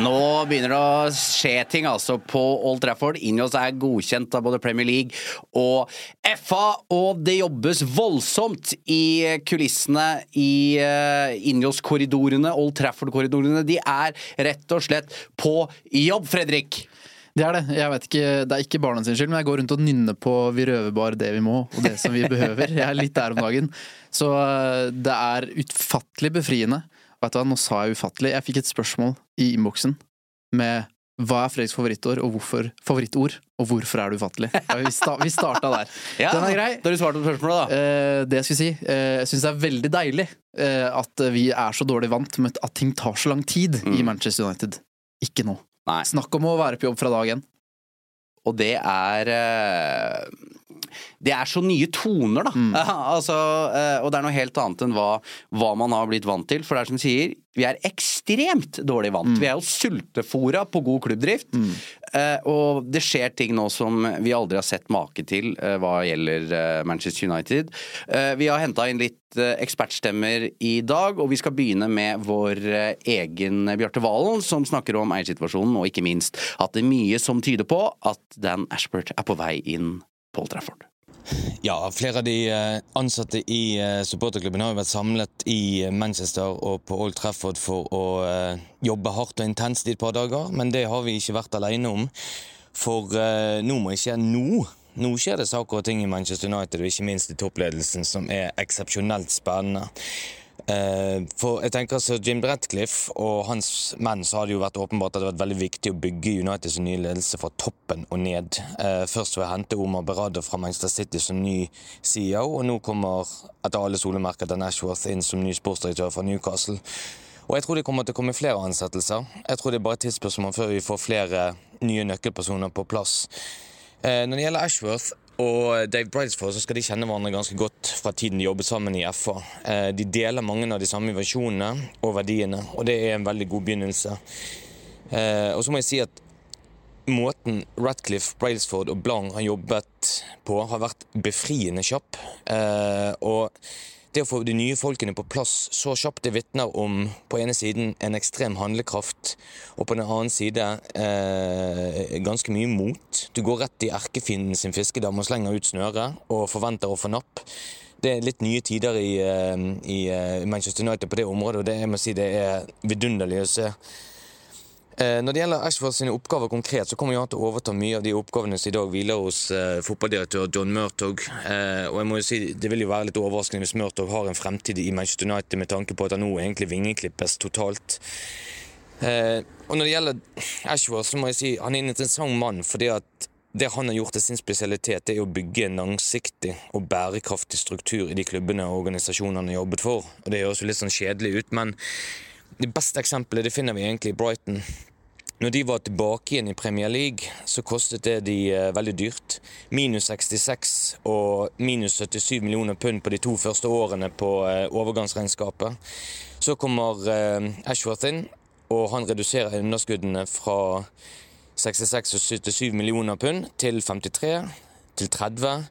Nå begynner det å skje ting altså på Old Trafford. Injos er godkjent av både Premier League og FA, og det jobbes voldsomt i kulissene i uh, Injos-korridorene, Old Trafford-korridorene. De er rett og slett på jobb, Fredrik. Det er det. Jeg vet ikke, det er ikke barna sin skyld, men jeg går rundt og nynner på 'Vi røver bare det vi må', og det som vi behøver. Jeg er litt der om dagen. Så uh, det er utfattelig befriende. Vet du hva, Nå sa jeg ufattelig. Jeg fikk et spørsmål i innboksen med hva er Fredriks favorittord, og hvorfor, favorittord, og hvorfor er det ufattelig? Vi, sta, vi starta der. Ja, Den er grei. Da har du svart på spørsmålet, da. Eh, det jeg skulle si, eh, jeg syns det er veldig deilig eh, at vi er så dårlig vant med at ting tar så lang tid i Manchester United. Ikke nå. Nei. Snakk om å være på jobb fra dag én. Og det er eh, Det er så nye toner, da. altså, eh, og det er noe helt annet enn hva, hva man har blitt vant til. For det er som sier, vi er ekstremt dårlig vant. Vi er jo sultefora på god klubbdrift. Mm. og det skjer ting nå som vi aldri har sett make til eh, hva gjelder eh, Manchester United. Eh, vi har henta inn litt eh, ekspertstemmer i dag, og vi skal begynne med vår eh, egen Bjarte Valen, som snakker om eiersituasjonen, og ikke minst at det er mye som tyder på at Dan Ashbert er på vei inn Old Trafford. Ja, flere av de eh, ansatte i eh, supporterklubben har jo vært samlet i eh, Manchester og på Old Trafford for å jobbe hardt og intenst i et par dager, men det har vi ikke vært alene om. For nå må ikke nå. Nå skjer det saker og ting i Manchester United, og ikke minst i toppledelsen, som er eksepsjonelt spennende. Eh, For jeg tenker så Jim Bratcliffe og hans menn så har det jo vært åpenbart at det har vært veldig viktig å bygge Uniteds nye ledelse fra toppen og ned. Eh, Først ved å hente Omar Berada fra Manchester City som ny CEO, og nå kommer etter alle solemerker Dan Ashworth inn som ny sportsdirektør fra Newcastle. Og jeg tror det kommer til å komme flere ansettelser. Jeg tror det er bare et tidsspørsmål før vi får flere nye nøkkelpersoner på plass. Eh, Når det gjelder Ashworth og Dave Bridesford, så skal de kjenne hverandre ganske godt fra tiden de jobbet sammen i FA. Eh, De deler mange av de samme versjonene og verdiene, og det er en veldig god begynnelse. Eh, Og så må jeg si at måten Ratcliffe, Brailsford og Blang har jobbet på, har vært befriende kjapp. Eh, og det å få de nye folkene på plass så kjapt, det vitner om på ene siden en ekstrem handlekraft, og på den annen side eh, ganske mye mot. Du går rett i erkefienden sin fiskedam og slenger ut snøret og forventer å få napp. Det er litt nye tider i, eh, i eh, Manchester United på det området, og det, jeg må si, det er vidunderlig å se. Eh, Når det gjelder Ashford sine oppgaver konkret, så kommer han til å overta mye av de oppgavene som i dag hviler hos fotballdirektør John Murtog. Og jeg må jo si, Det vil jo være litt overraskende hvis Murtog har en fremtid i Manchester United med tanke på at han nå egentlig vingeklippes totalt. Eh, og når det gjelder Ashworth, så må jeg si han er en interessant mann. fordi at det han har gjort til sin spesialitet, det er å bygge en langsiktig og bærekraftig struktur i de klubbene og organisasjonene han har jobbet for. Og Det høres jo litt sånn kjedelig ut, men det beste eksempelet det finner vi egentlig i Brighton. Når de var tilbake igjen i Premier League, så kostet det de eh, veldig dyrt. Minus 66 og minus 77 millioner pund på de to første årene på eh, overgangsregnskapet. Så kommer eh, Ashworth inn, og han reduserer underskuddene fra 66 og 77 millioner pund til 53, til 30.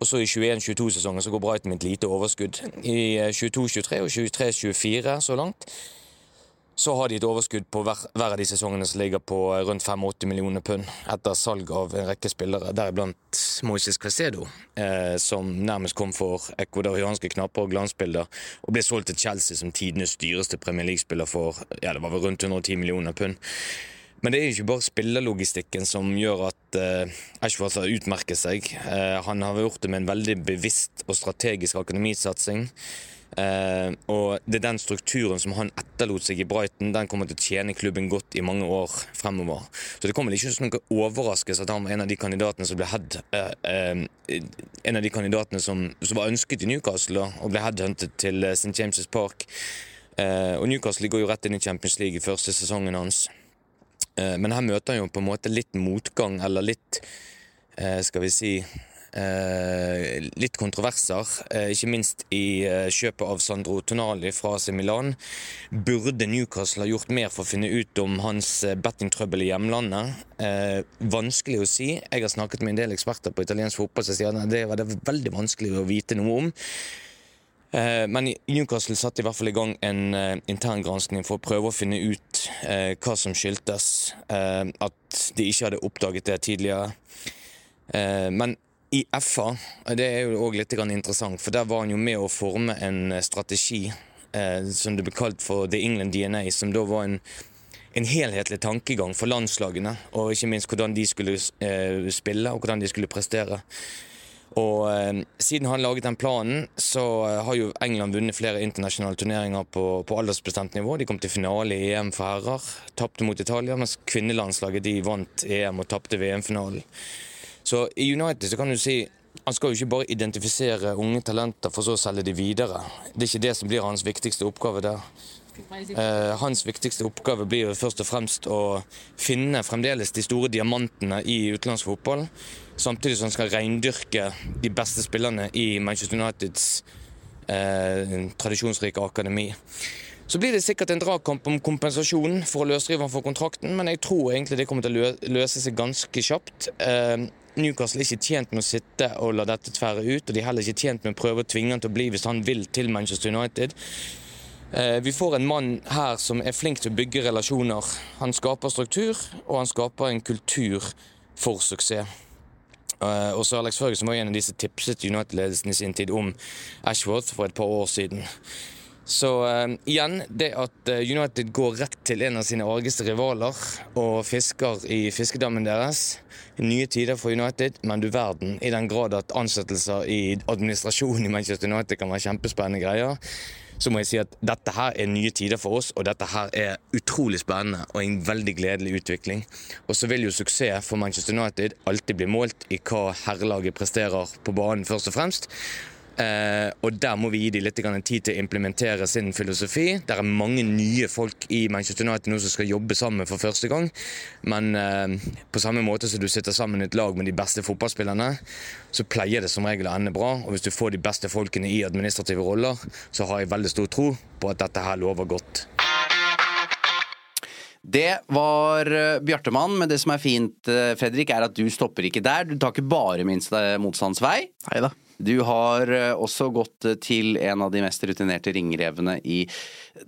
og så i 21-22-sesongen så går Brighton med et lite overskudd. I eh, 22-23 og 23-24 så langt så har de et overskudd på hver, hver av de sesongene som ligger på eh, rundt 85 millioner pund, etter salg av en rekke spillere, deriblant Moises Caicedo, eh, som nærmest kom for ecuadorianske knapper og glansbilder, og ble solgt til Chelsea som tidenes dyreste Premier League-spiller for ja, det var vel rundt 110 millioner pund. Men det er jo ikke bare spillerlogistikken som gjør at eh, Ashworth har utmerket seg. Eh, han har gjort det med en veldig bevisst og strategisk akademisatsing. Eh, og det er den strukturen som han etterlot seg i Brighton, den kommer til å tjene klubben godt i mange år fremover. Så det kommer ikke som noen overraskelse at han var en av de kandidatene som ble head, eh, eh, En av de kandidatene som, som var ønsket i Newcastle og ble headhuntet til St. James' Park. Og Newcastle går jo rett inn i Champions League i første sesongen hans. Men her møter han jo på en måte litt motgang, eller litt Skal vi si eh, Litt kontroverser, eh, ikke minst i eh, kjøpet av Sandro Tonali fra AC Milan. Burde Newcastle ha gjort mer for å finne ut om hans eh, bettingtrøbbel i hjemlandet? Eh, vanskelig å si. Jeg har snakket med en del eksperter på italiensk fotball som sier at det var det veldig vanskelig å vite noe om. Eh, Men Newcastle satte i hvert fall i gang en uh, interngranskning for å prøve å finne ut uh, hva som skyldtes uh, at de ikke hadde oppdaget det tidligere. Men i FA, det er jo òg litt interessant, for der var han jo med å forme en eh, strategi eh, som det ble kalt for The England DNA, som da var en en helhetlig tankegang for landslagene, og ikke minst hvordan de skulle eh, spille og hvordan de skulle prestere. Og eh, siden han laget den planen, så eh, har jo England vunnet flere internasjonale turneringer på, på aldersbestemt nivå. De kom til finale i EM for herrer, tapte mot Italia, mens kvinnelandslaget de vant EM og tapte VM-finalen. Så i United så kan du si han skal jo ikke bare identifisere unge talenter for så å selge de videre. Det er ikke det som blir hans viktigste oppgave der. Eh, hans viktigste oppgave blir jo først og fremst å finne fremdeles de store diamantene i utenlandsk fotball, samtidig som han skal reindyrke de beste spillerne i Manchester Uniteds eh, tradisjonsrike akademi. Så blir det sikkert en dragkamp om kompensasjon for å løsrive han for kontrakten, men jeg tror egentlig det kommer til å løse seg ganske kjapt. Eh, Newcastle er ikke tjent med å sitte og la dette tvære ut, og de er heller ikke tjent med å prøve å tvinge han til å bli hvis han vil til Manchester United. Eh, Vi får en mann her som er flink til å bygge relasjoner. Han skaper struktur, og han skaper en kultur for suksess. Eh, Og så Alex Ferguson var en av som tipset United-ledelsen i sin tid om Ashworth for et par år siden. Så uh, igjen, det at eh, United går rett til en av sine argeste rivaler og fisker i fiskedammen deres. Nye tider for United, men du verden, i den grad at ansettelser i administrasjonen i Manchester United kan være kjempespennende greier, så må jeg si at dette her er nye tider for oss, og dette her er utrolig spennende og en veldig gledelig utvikling. Og så vil jo suksess for Manchester United alltid bli målt i hva herrelaget presterer på banen, først og fremst. Eh, og der må vi gi dem litt tid til å implementere sin filosofi. Det er mange nye folk i Manchester United nå som skal jobbe sammen for første gang. Men eh, på samme måte som du sitter sammen i et lag med de beste fotballspillerne, så pleier det som regel å ende bra. Og hvis du får de beste folkene i administrative roller, så har jeg veldig stor tro på at dette her lover godt. Det var eh, Bjartemann, men det som er fint, Fredrik, er at du stopper ikke der. Du tar ikke bare minst motstands vei. Neida. Du har eh, også gått eh, til en av de mest rutinerte ringrevene i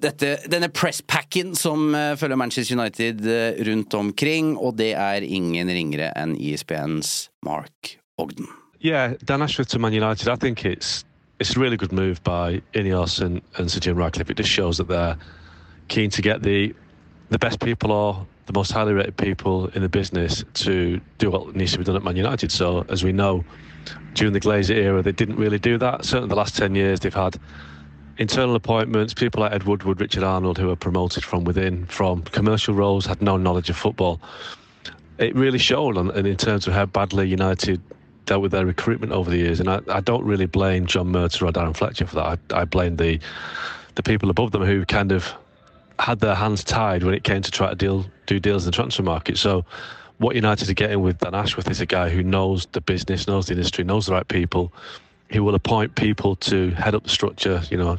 dette, denne presspacken som eh, følger Manchester United rundt omkring, og det er ingen ringere enn ISBNs Mark Ogden. Yeah, Dan Ashworth to Man United. I think it's it's a really good move by Ineos and, and Sir Jim Radcliffe. It just shows that they're keen to get the the best people or the most highly rated people in the business to do what needs to be done at Man United. So as we know, during the Glazer era, they didn't really do that. Certainly the last ten years, they've had internal appointments, people like Ed Woodward, Richard Arnold, who were promoted from within, from commercial roles, had no knowledge of football. It really showed on, in terms of how badly United dealt with their recruitment over the years. And I, I don't really blame John Mercer or Darren Fletcher for that. I, I blame the the people above them who kind of had their hands tied when it came to try to deal do deals in the transfer market. So what United are getting with Dan Ashworth is a guy who knows the business, knows the industry, knows the right people. He will appoint people to head up the structure, you know,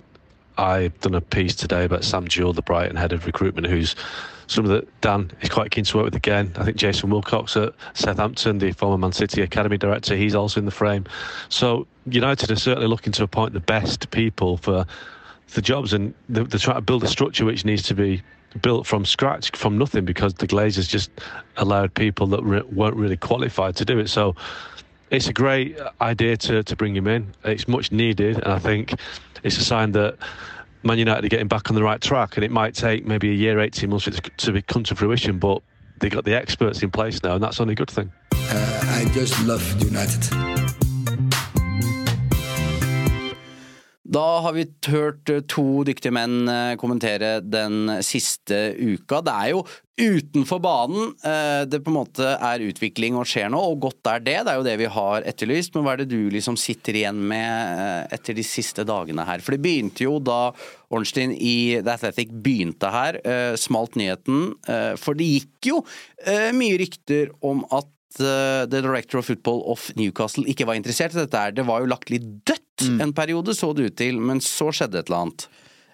I've done a piece today about Sam Jewell, the Brighton head of recruitment, who's somebody that Dan is quite keen to work with again. I think Jason Wilcox at Southampton, the former Man City academy director, he's also in the frame. So United are certainly looking to appoint the best people for the jobs, and they're trying to build a structure which needs to be built from scratch, from nothing, because the Glazers just allowed people that re- weren't really qualified to do it. So it's a great idea to, to bring him in. It's much needed, and I think it's a sign that Man United are getting back on the right track. And it might take maybe a year, 18 months for it to, be- come to fruition, but they got the experts in place now, and that's only a good thing. Uh, I just love United. Da har vi hørt eh, to dyktige menn eh, kommentere den siste uka. Det er jo utenfor banen eh, det på en måte er utvikling og skjer nå, og godt er det. Det er jo det vi har etterlyst. Men hva er det du liksom sitter igjen med etter de siste dagene her? For det begynte jo da Ornstein i The Athletic begynte her, smalt nyheten. For det gikk jo mye rykter om at The Director of Football of Newcastle ikke var interessert i dette her. Det var jo lagt litt dødt en periode, så det ut til, men så skjedde et eller annet.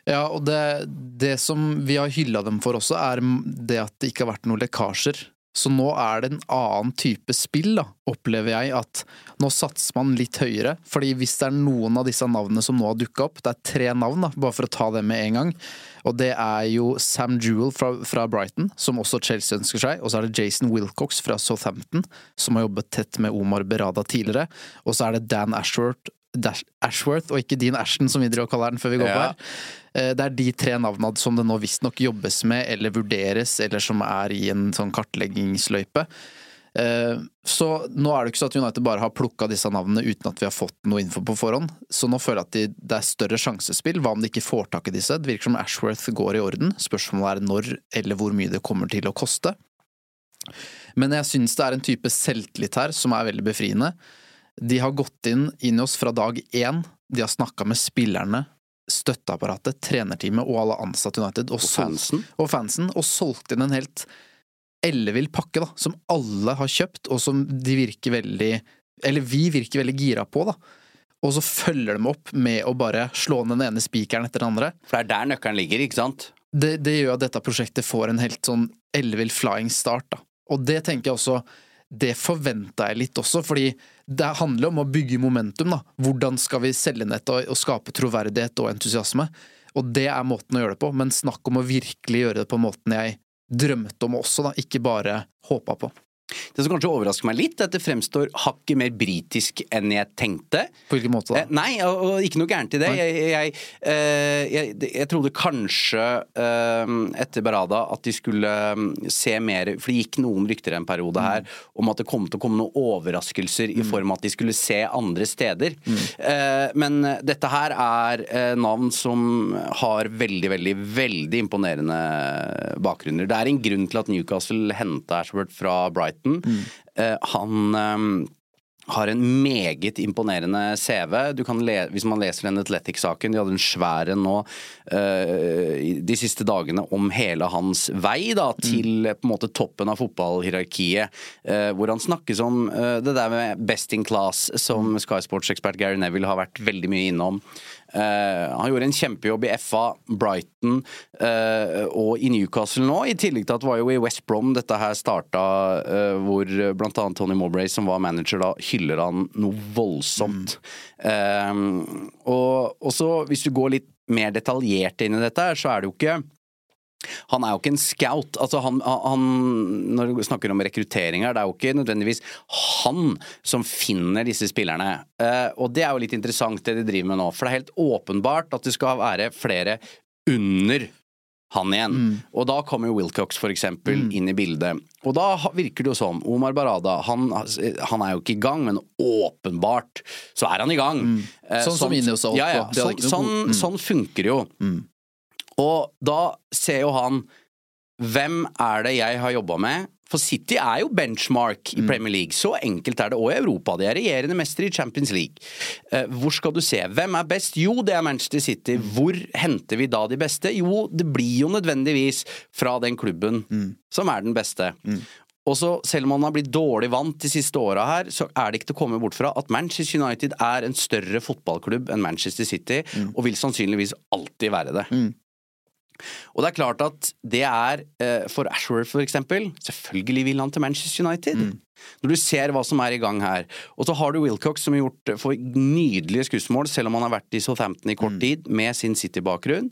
Ja, og det, det som vi har hylla dem for også, er det at det ikke har vært noen lekkasjer. Så nå er det en annen type spill, da, opplever jeg. At nå satser man litt høyere. Fordi hvis det er noen av disse navnene som nå har dukka opp, det er tre navn, da, bare for å ta det med en gang. Og det er jo Sam Jewell fra, fra Brighton, som også Chelsea ønsker seg. Og så er det Jason Wilcox fra Southampton, som har jobbet tett med Omar Berada tidligere. Og så er det Dan Ashworth, Ashworth og ikke Dean Ashton, som vi driver og kaller den før vi går på her. Eh, Det er de tre navnene som det nå visstnok jobbes med eller vurderes, eller som er i en sånn kartleggingsløype. Eh, Så nå er det ikke så at United bare har plukka disse navnene uten at vi har fått noe info på forhånd. Så nå føler jeg at de, det er større sjansespill. Hva om de ikke får tak i disse? Det virker som Ashworth går i orden. Spørsmålet er når eller hvor mye det kommer til å koste. Men jeg syns det er en type selvtillit her som er veldig befriende. De har gått inn inn i oss fra dag én. De har snakka med spillerne, støtteapparatet, trenerteamet og alle ansatte i United. Og, Og fansen. Og fansen. Og solgt inn en helt ellevill pakke, da. Som alle har kjøpt, og som de virker veldig Eller vi virker veldig gira på, da. Og så følger de opp med å bare slå ned den ene spikeren etter den andre. For det er der nøkkelen ligger, ikke sant? Det, det gjør at dette prosjektet får en helt sånn ellevill flying start, da. Og det tenker jeg også Det forventa jeg litt også, fordi det handler om å bygge momentum, da. Hvordan skal vi selge nett og, og skape troverdighet og entusiasme? Og det er måten å gjøre det på, men snakk om å virkelig gjøre det på måten jeg drømte om også, da, ikke bare håpa på. Det som kanskje overrasker meg litt, er at det fremstår hakket mer britisk enn jeg tenkte. På hvilken måte Eh, da? Nei, og, og ikke noe gærent i det. Jeg, jeg, eh, jeg, jeg trodde kanskje eh, etter Barada at de skulle eh, se mer For det gikk noen rykter en periode her om at det kom til å komme noen overraskelser i form av at de skulle se andre steder. Eh, men dette her er eh, navn som har veldig, veldig, veldig imponerende bakgrunner. Det er en grunn til at Newcastle henta Ashworth fra Brighton. Eh, han eh, har en meget imponerende CV. Du kan le hvis man leser den Athletic-saken, de hadde en svær en nå uh, de siste dagene om hele hans vei da, til mm. på en måte toppen av fotballhierarkiet. Uh, hvor han snakkes om uh, det der med best in class, som Sky Sports-ekspert Gary Neville har vært veldig mye innom. Eh, han gjorde en kjempejobb i FA, Brighton eh, og i Newcastle nå, i tillegg til at det var jo i West Brom dette her starta, eh, hvor blant annet Tony Mowbray, som var manager da, hyller han noe voldsomt. Mm. og, og så, hvis du går litt mer detaljert inn i dette så er det jo ikke han er jo ikke en scout. Altså han, han, når du snakker om rekrutteringer, det er jo ikke nødvendigvis han som finner disse spillerne. Eh, og det er jo litt interessant det de driver med nå, for det er helt åpenbart at det skal være flere under han igjen. Og da kommer jo Wilcox for eksempel inn i bildet. Og da virker det jo som Omar Barada, han, han er jo ikke i gang, men åpenbart så er han i gang. Eh, Sånn som Ineos også alt, Ja, ja. Sånn, sånn, mm. sånn funker jo. jo. Og da ser jo han Hvem er det jeg har jobba med? For City er jo benchmark Mm. i Premier League. Så enkelt er det. Og i Europa. De er regjerende mestere i Champions League. Eh, hvor skal du se? Hvem er best? Jo, det er Manchester City. Mm. Hvor henter vi da de beste? Jo, det blir jo nødvendigvis fra den klubben Mm. som er den beste. Og så, selv om han har blitt dårlig vant de siste åra her, så er det ikke til å komme bort fra at Manchester United er en større fotballklubb enn Manchester City, og vil sannsynligvis alltid være det. Og det er klart at det er, eh, for Ashworth for eksempel, selvfølgelig vil han til Manchester United. Når du ser hva som er i gang her. Og så har du Wilcox som har gjort for nydelige skussmål, selv om han har vært i Southampton i kort tid, med sin City-bakgrunn.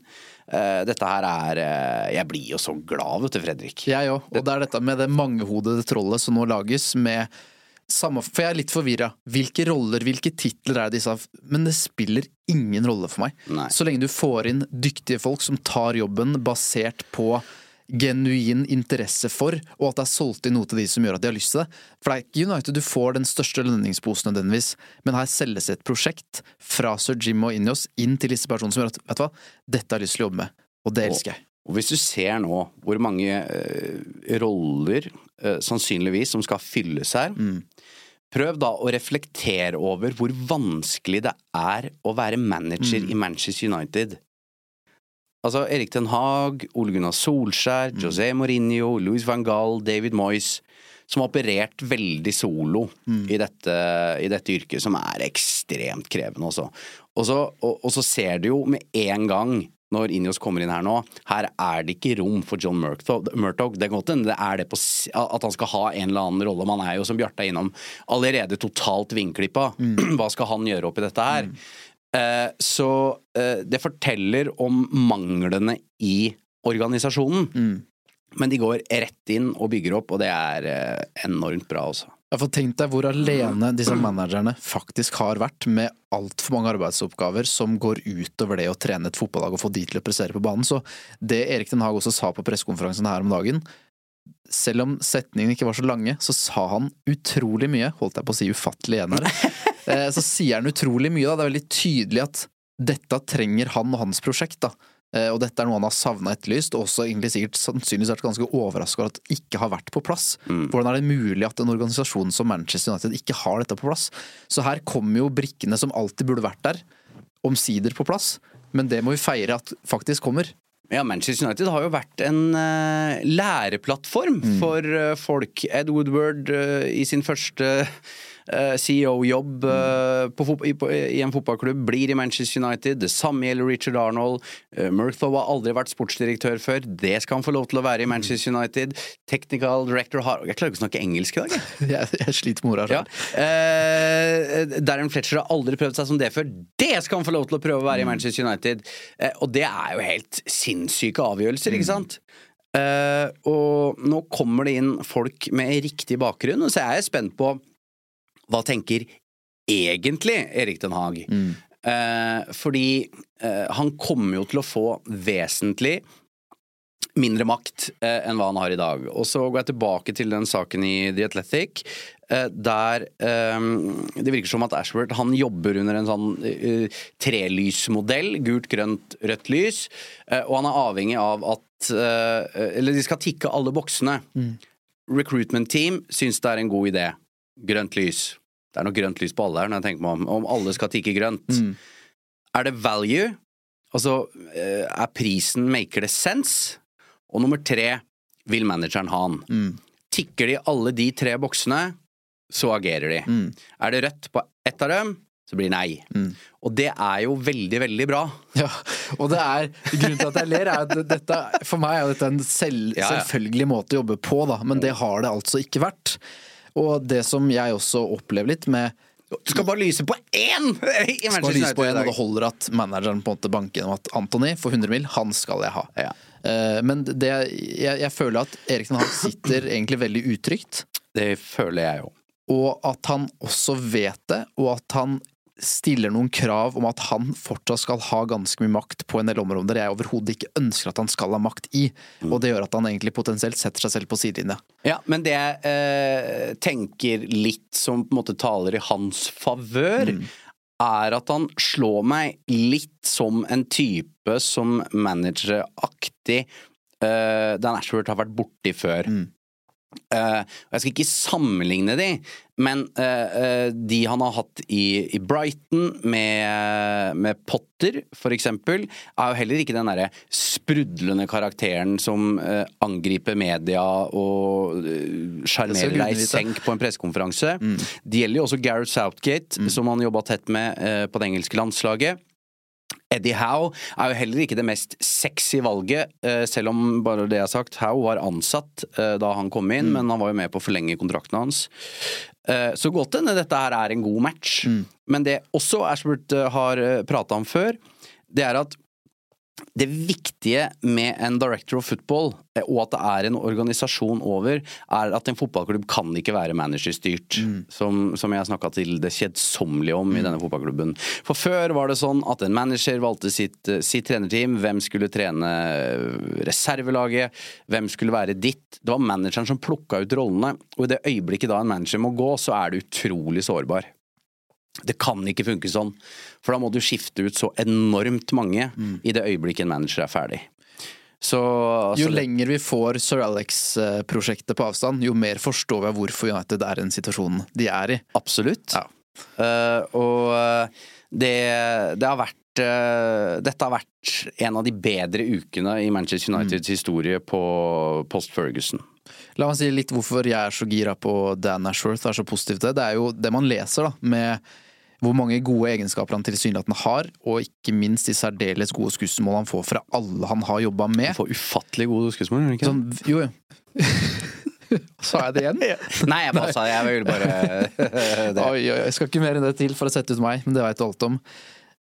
Eh, dette her er eh, Jeg blir jo så glad, vet du, Fredrik. Jeg òg. Og det er dette med det mangehodede trollet som nå lages med samme For jeg er litt forvirra. Hvilke roller, hvilke titler er det disse? Men det spiller ingen rolle for meg. Nei. Så lenge du får inn dyktige folk som tar jobben basert på genuin interesse for, og at det er solgt inn noe til de som gjør at de har lyst til det. For det er ikke United du får den største lønningsposen nødvendigvis, men her selges et prosjekt fra sir Jim og Injos inn til disse personene som gjør at vet du hva, dette har jeg lyst til å jobbe med, og det elsker jeg. Og hvis du ser nå hvor mange eh, roller eh, sannsynligvis som skal fylles her Prøv da å reflektere over hvor vanskelig det er å være manager i Manchester United. Altså Erik Ten Hag, Ole Gunnar Solskjær, José Mourinho, Louis van Gaal, David Moyes som har operert veldig solo i, dette, i dette yrket, som er ekstremt krevende også. Og så, og, og så ser du jo med en gang når Injos kommer inn her nå, her er det ikke rom for John Murtog. Murtogh. Det, det er det på, at han skal ha en eller annen rolle. Man er jo, som Bjarte er innom, allerede totalt vingklippa. Hva skal han gjøre oppi dette her? Eh, så eh, det forteller om manglene i organisasjonen. Men de går rett inn og bygger opp, og det er eh, enormt bra også. Ja, for Tenk deg hvor alene disse managerne faktisk har vært med altfor mange arbeidsoppgaver som går utover det å trene et fotballag og få de til å prestere på banen. Så det Erik Den Haag også sa på pressekonferansen her om dagen, selv om setningene ikke var så lange, så sa han utrolig mye. Holdt jeg på å si ufattelig igjen her. Eh, Så sier han utrolig mye, da. Det er veldig tydelig at dette trenger han og hans prosjekt, da. Eh, Og dette er noe han har savna etterlyst, og også egentlig sikkert sannsynligvis vært ganske overraska over at det ikke har vært på plass. Hvordan er det mulig at en organisasjon som Manchester United ikke har dette på plass? Så her kommer jo brikkene som alltid burde vært der, omsider på plass. Men det må vi feire at faktisk kommer. Ja, Manchester United har jo vært en uh, læreplattform for uh, folk. Ed Woodward uh, i sin første CEO-jobb eh, på i, i en fotballklubb blir i Manchester United. Det samme gjelder Richard Arnold. Uh, Murthaugh har aldri vært sportsdirektør før. Det skal han få lov til å være i Manchester United. Technical director har Jeg klarer ikke å snakke engelsk i dag, jeg. Jeg, jeg sliter med orda Ja. Eh, Darren Fletcher har aldri prøvd seg som det før. Det skal han få lov til å prøve å være i Manchester United! Eh, og det er jo helt sinnssyke avgjørelser, ikke sant? Eh, og nå kommer det inn folk med riktig bakgrunn, og så er jeg spent på hva tenker egentlig Erik Den Haag? Eh, fordi eh, han kommer jo til å få vesentlig mindre makt eh, enn hva han har i dag. Og så går jeg tilbake til den saken i The Athletic, eh, der eh, det virker som at Ashworth han jobber under en sånn eh, trelysmodell, gult, grønt, rødt lys, eh, og han er avhengig av at Eller de skal tikke alle boksene. Recruitment team syns det er en god idé. Grønt lys. Det er noe grønt lys på alle her, når jeg tenker meg om. Om alle skal tikke grønt. Er det value? Altså, eh, er prisen Maker det sense? Og nummer tre, vil manageren ha den? Tikker de alle de tre boksene, så agerer de. Er det rødt på ett av dem, så blir det nei. Og det er jo veldig, veldig bra. Ja, og det er Grunnen til at jeg ler, er at dette, for meg er dette en selv, selvfølgelig måte å jobbe på, da, men det har det altså ikke vært. Og det som jeg også opplever litt med Du skal bare lyse på én skal lyse på én, og det holder at manageren på en måte banker gjennom at Antony for 100 mil, han skal jeg ha. Ja. Eh, Men det, jeg, jeg føler at Erik han sitter egentlig veldig utrygt, Det føler jeg òg. og at han også vet det, og at han stiller noen krav om at han fortsatt skal ha ganske mye makt på en del områder jeg overhodet ikke ønsker at han skal ha makt i. Og det gjør at han egentlig potensielt setter seg selv på sidelinja. Ja, men det jeg eh, tenker litt som på en måte taler i hans favør, er at han slår meg litt som en type som manageraktig eh, Dan Ashworth har vært borti før. Eh, og jeg skal ikke sammenligne de, men uh, uh, de han har hatt i, i Brighton, med, med Potter for eksempel, er jo heller ikke den derre sprudlende karakteren som angriper media og sjarmerer deg i senk på en pressekonferanse. Det gjelder jo også Gareth Southgate, som han jobba tett med på det engelske landslaget. Eddie Howe er jo heller ikke det mest sexy valget, eh, selv om bare det jeg har sagt, Howe var ansatt eh, da han kom inn, men han var jo med på å forlenge kontrakten hans. Eh, Så godt hende dette her er en god match, men det også Ashbert eh, har prata om før, det er at det viktige med en director of football, eh, og at det er en organisasjon over, er at en fotballklubb kan ikke være managerstyrt, som, som jeg snakka til det kjedsommelige om i denne fotballklubben. For før var det sånn at en manager valgte sitt, eh, sitt trenerteam, hvem skulle trene eh, reservelaget, hvem skulle være ditt. Det var manageren som plukka ut rollene, og i det øyeblikket da en manager må gå, så er du utrolig sårbar. Det kan ikke funke sånn, for da må du skifte ut så enormt mange i det øyeblikket en manager er ferdig. Så altså, jo lenger vi får Sir Alex-prosjektet på avstand, jo mer forstår vi hvorfor United er i den situasjonen de er i. Absolutt. Ja. Uh, og eh, det, det har vært eh, Dette har vært en av de bedre ukene i Manchester Uniteds historie på post Ferguson. La meg si litt hvorfor jeg er så gira på Dan Ashworth, er så positiv til det. Det er jo det man leser, da, med hvor mange gode egenskaper han tilsynelatende har, og ikke minst de særdeles gode skussmål han får fra alle han har jobba med. Han får ufattelig gode skussmål, gjør han ikke? Sånn, jo, jo. Sa jeg det igjen? Nei, jeg bare sa jeg ville bare det. Oi, oi, jeg skal ikke mer enn det til for å sette ut meg, men det veit du alt om.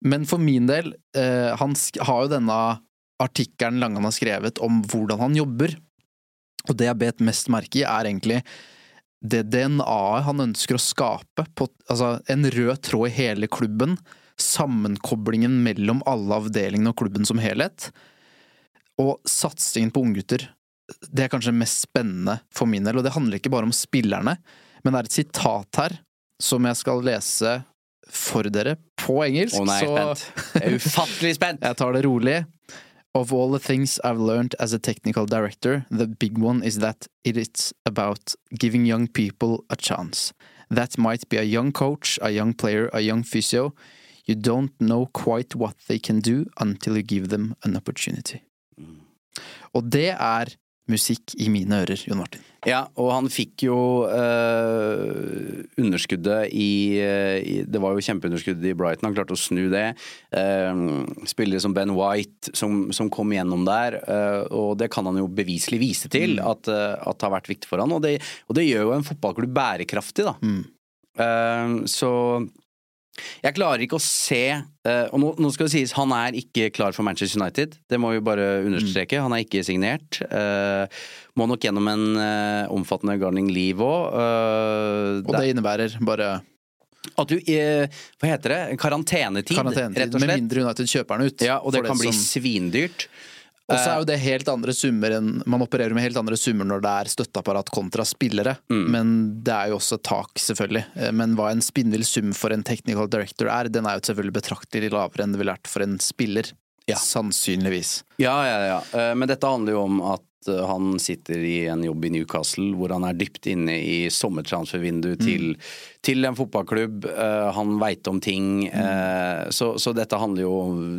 Men for min del, eh, han har jo denne artikkelen Langan har skrevet om hvordan han jobber. Og det jeg bet mest merke i, er egentlig det DNA-et han ønsker å skape. På, altså en rød tråd i hele klubben. Sammenkoblingen mellom alle avdelingene og klubben som helhet. Og satsingen på unggutter. Det er kanskje mest spennende for min del. Og det handler ikke bare om spillerne, men det er et sitat her som jeg skal lese for dere på engelsk. Å nei, jeg er spent. Jeg er ufattelig spent! Jeg tar det rolig. Of all the things I've learned as a technical director, the big one is that it is about giving young people a chance. That might be a young coach, a young player, a young physio. You don't know quite what they can do until you give them an opportunity. Og det er musikk i mine ører, Jon Martin. Ja, og han fikk jo eh, underskuddet i, eh, i Det var jo kjempeunderskudd i Brighton, han klarte å snu det. Uh, spillere som Ben White som, som kom gjennom der, uh, og det kan han jo beviselig vise til at, eh, at det har vært viktig for han, og det, og det gjør jo en fotballklubb bærekraftig, da. Eh, så jeg klarer ikke å se eh, Og nå, nå skal det sies, han er ikke klar for Manchester United. Det må vi bare understreke. Han er ikke signert. Eh, må nok gjennom en eh, omfattende gardening leave òg. Og det innebærer bare at du Hva heter det? Karantenetid, karantenetid, rett og slett. med mindre United kjøper den ut. Ja, og det For kan bli som- svindyrt. Og så er jo det helt andre summer enn Man opererer med helt andre summer når det er støtteapparat kontra spillere. Mm. Men det er jo også tak, selvfølgelig. Eh, Men hva en spinnvill sum for en technical director er, den er jo selvfølgelig betraktelig lavere enn det ville vært for en spiller. Sannsynligvis. Ja, ja, ja. Eh, Men dette handler jo om at han sitter i en jobb i Newcastle hvor han er dypt inne i sommertransfervinduet til, til en fotballklubb. Uh, Han veit om ting. eh, Så, så dette handler jo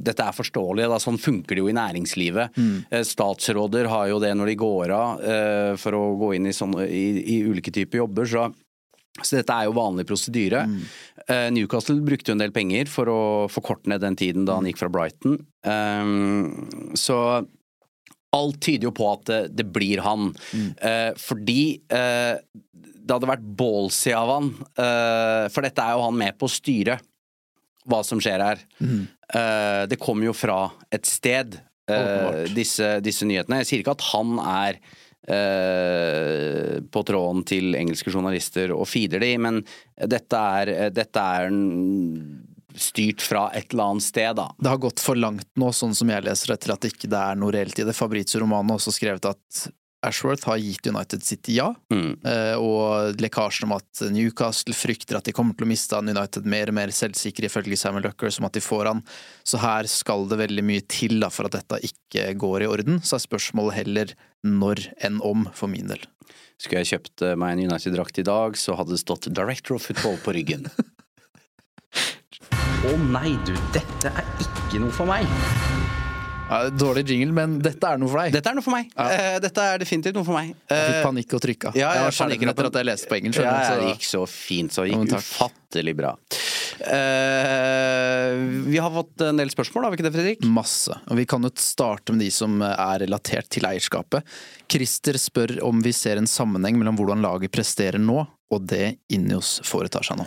Dette er forståelig. Da. Sånn funker det jo i næringslivet. Eh, Statsråder har jo det når de går av eh, for å gå inn i, sånne, i, i ulike typer jobber. Så så dette er jo vanlig prosedyre. Eh, Newcastle brukte jo en del penger for å forkorte ned den tiden da han gikk fra Brighton. Um, så alt tyder jo på at det, det blir han. Eh, fordi eh, det hadde vært ballsy av han. eh, for dette er jo han med på å styre hva som skjer her. Eh, det kommer jo fra et sted, eh, disse, disse nyhetene. Jeg sier ikke at han er eh, på tråden til engelske journalister og feeder de, men dette er, dette er en- styrt fra et eller annet sted, da. Det har gått for langt nå, sånn som jeg leser det, til at ikke er noe reelt i det. Fabrizio Romano har også skrevet at Ashworth har gitt United sitt ja, Mm. eh, og lekkasjen om at Newcastle frykter at de kommer til å miste han United mer og mer selvsikre, ifølge Samuel Lucker, som at de får han. Så her skal det veldig mye til da, for at dette ikke går i orden. Så er spørsmålet heller når enn om, for min del. Skulle jeg kjøpt eh, meg en United-drakt i dag, så hadde det stått 'Director of Football' på ryggen. Å nei, du, dette er ikke noe for meg. Ja, dårlig jingle, men dette er noe for deg. Dette er noe for meg. Eh, dette er definitivt noe for meg. Jeg fikk Eh, panikk og trykka. ja, jeg ja, var skjelven etter at jeg leste på engelsk. Ja, det gikk så fint, så det gikk takk. ufattelig bra. Uh, vi har fått en del spørsmål, har vi ikke det, Fredrik? Masse. Og vi kan jo starte med de som er relatert til eierskapet. Christer spør om vi ser en sammenheng mellom hvordan laget presterer nå, og det Inios foretar seg nå.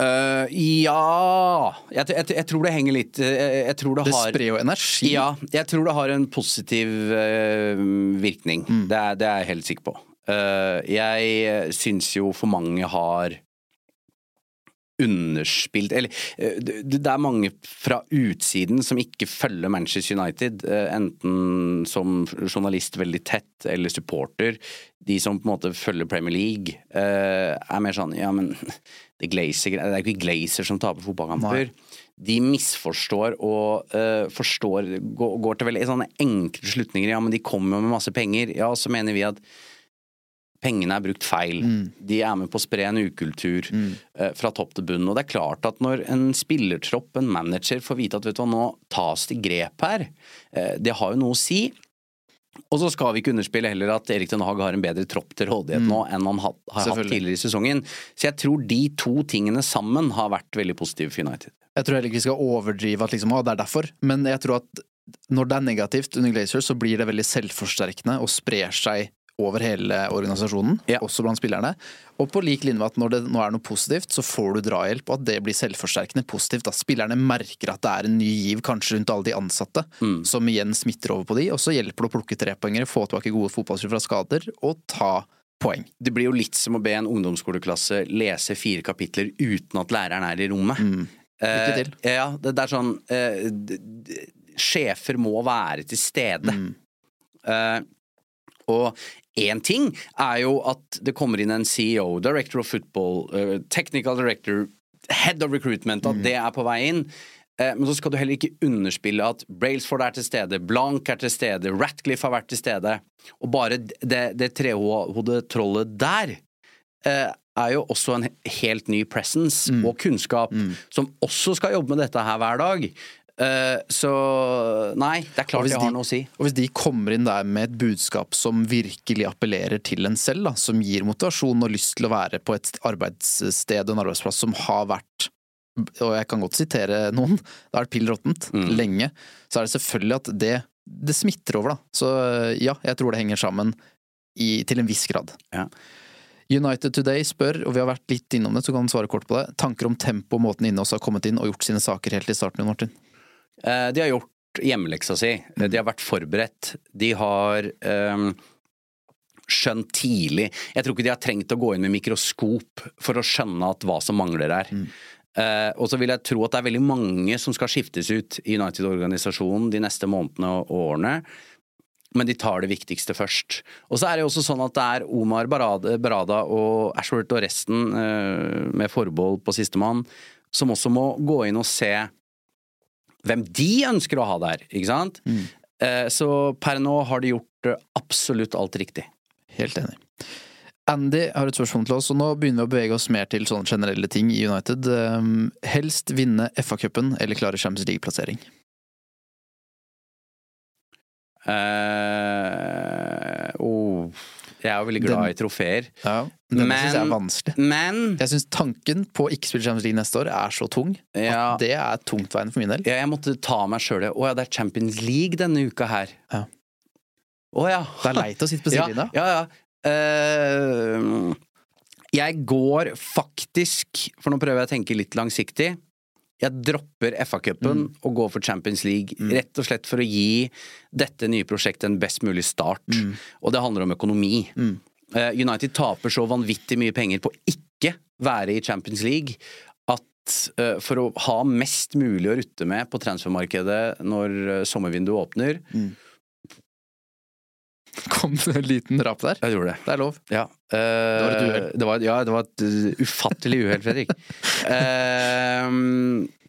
Eh, ja jeg, jeg, jeg tror det henger litt jeg, Jeg tror det, Det har sprer jo energi. Ja, jeg tror det har en positiv uh, virkning. Det, er, det er jeg helt sikker på. Uh, jeg syns jo for mange har underspilt Eller eh, det, er mange fra utsiden som ikke følger Manchester United, eh, enten som journalist veldig tett eller supporter. De som på en måte følger Premier League, eh, er mer sånn Ja, men det, glaser, det er ikke Glazer som taper fotballkamper. De misforstår og uh, forstår går, går til veldig sånne enkle slutninger. Ja, men de kommer jo med masse penger. Ja, så mener vi at pengene er brukt feil. De er med på å spre en ukultur eh, fra topp til bunn. Og det er klart at når en spillertropp, en manager, får vite at vet du hva, nå tas det grep her, eh, det har jo noe å si. Og så skal vi ikke underspille heller at Erik Den Haag har en bedre tropp til rådighet nå enn han har, har hatt tidligere i sesongen. Så jeg tror de to tingene sammen har vært veldig positive for United. Jeg tror heller ikke vi skal overdrive at liksom, å, det er derfor, men jeg tror at når det er negativt under Glazer, så blir det veldig selvforsterkende og sprer seg over hele organisasjonen, Ja. også blant spillerne. Og på lik linje med at når det nå er noe positivt, så får du drahjelp, og at det blir selvforsterkende positivt. At spillerne merker at det er en ny giv kanskje rundt alle de ansatte, som igjen smitter over på de, og så hjelper det å plukke trepoengere, få tilbake gode fotballspillere fra skader, og ta poeng. Det blir jo litt som å be en ungdomsskoleklasse lese fire kapitler uten at læreren er i rommet. Lykke til. Eh, ja, det, det er sånn eh, Sjefer må være til stede. Eh, og én ting er jo at det kommer inn en CEO, director of football, eh, technical director, head of recruitment, at det er på vei inn. Eh, Men så skal du heller ikke underspille at Brailsford er til stede, Blank er til stede, Ratcliffe har vært til stede. Og bare det, det trehodede trollet der eh, er jo også en helt ny presence og kunnskap, som også skal jobbe med dette her hver dag. Eh, så nei, det er klart det har noe å si. Og hvis de kommer inn der med et budskap som virkelig appellerer til en selv, da, som gir motivasjon og lyst til å være på et arbeidssted og en arbeidsplass som har vært og jeg kan godt sitere noen, det har det pill råttent Mm. lenge, så er det selvfølgelig at det, det smitter over, da. Så ja, jeg tror det henger sammen i, til en viss grad. Ja. United Today spør, og vi har vært litt innom det, så kan han svare kort på det, tanker om tempo og måten Innås har kommet inn og gjort sine saker helt i starten, Martin? Eh, de har gjort hjemmeleksa si. Eh, De har vært forberedt. De har ehm, skjønt tidlig Jeg tror ikke de har trengt å gå inn med mikroskop for å skjønne at hva som mangler her. Eh, og så vil jeg tro at det er veldig mange som skal skiftes ut i United-organisasjonen de neste månedene og årene. Men de tar det viktigste først. Og så er det jo også sånn at det er Omar Barada, Barada og Ashworth og resten, eh, med forbehold på sistemann, som også må gå inn og se hvem de ønsker å ha der, ikke sant? Mm. Så per nå har de gjort eh, absolutt alt riktig. Helt enig. Andy har et spørsmål til oss, og nå begynner vi å bevege oss mer til sånne generelle ting i United. Um, helst vinne FA-cupen eller klare Champions League-plassering. Eh, oh, jeg er jo veldig glad Den- i trofeer. Ja, Denne Men- synes jeg er vanskelig. Men Jeg syns tanken på å ikke spille Champions League neste år er så tung Ja. at det er tungtveiende for min del. ja, jeg måtte ta meg sjøl Å ja, det er Champions League denne uka her. Ja. Å ja. Det er leit å sitte på Ja, sidelinja. ja, ja. Eh, jeg går faktisk, for nå prøver jeg å tenke litt langsiktig, jeg dropper FA-cupen Mm. og går for Champions League. Rett og slett for å gi dette nye prosjektet en best mulig start. Mm. Og det handler om økonomi. Eh, United taper så vanvittig mye penger på ikke være i Champions League at eh, for å ha mest mulig å rutte med på transfermarkedet når eh, sommervinduet åpner, Kom det en liten rap der? Jeg gjorde det. Det er lov. Ja. eh, var et uhell. det var, ja, det var et uh, ufattelig uhell, Fredrik. uh,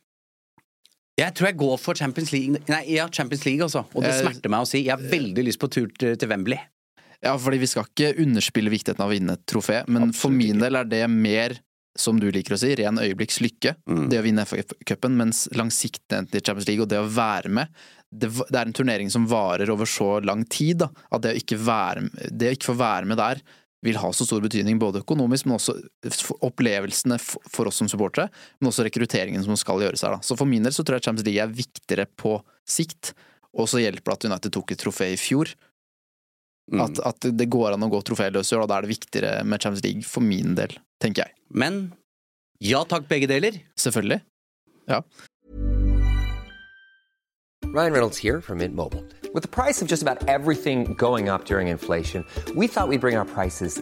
jeg tror jeg går for Champions League Nei, ja, Champions League, altså. Og det smerter meg å si. Jeg har veldig lyst på tur til, Wembley. Ja, fordi vi skal ikke underspille viktigheten av å vinne et trofé, men for min del er det mer, som du liker å si, ren øyeblikks lykke. Mm. Det å vinne FA-cupen, mens langsiktigheten i Champions League og det å være med det, det er en turnering som varer over så lang tid, da. At det å ikke, være, det å ikke få være med der vil ha så stor betydning, både økonomisk, men også opplevelsene for oss som supportere, men også rekrutteringen som skal gjøres her. Da. Så for min del så tror jeg Champions League er viktigere på sikt, og så hjelper det at United tok et trofé i fjor. Mm. At, at det går an å gå troféløs i år, da er det viktigere med Champions League for min del, tenker jeg. Men ja takk, begge deler. Selvfølgelig. Ja. Ryan Reynolds here from Mint Mobile. With the price of just about everything going up during inflation, we thought we'd bring our prices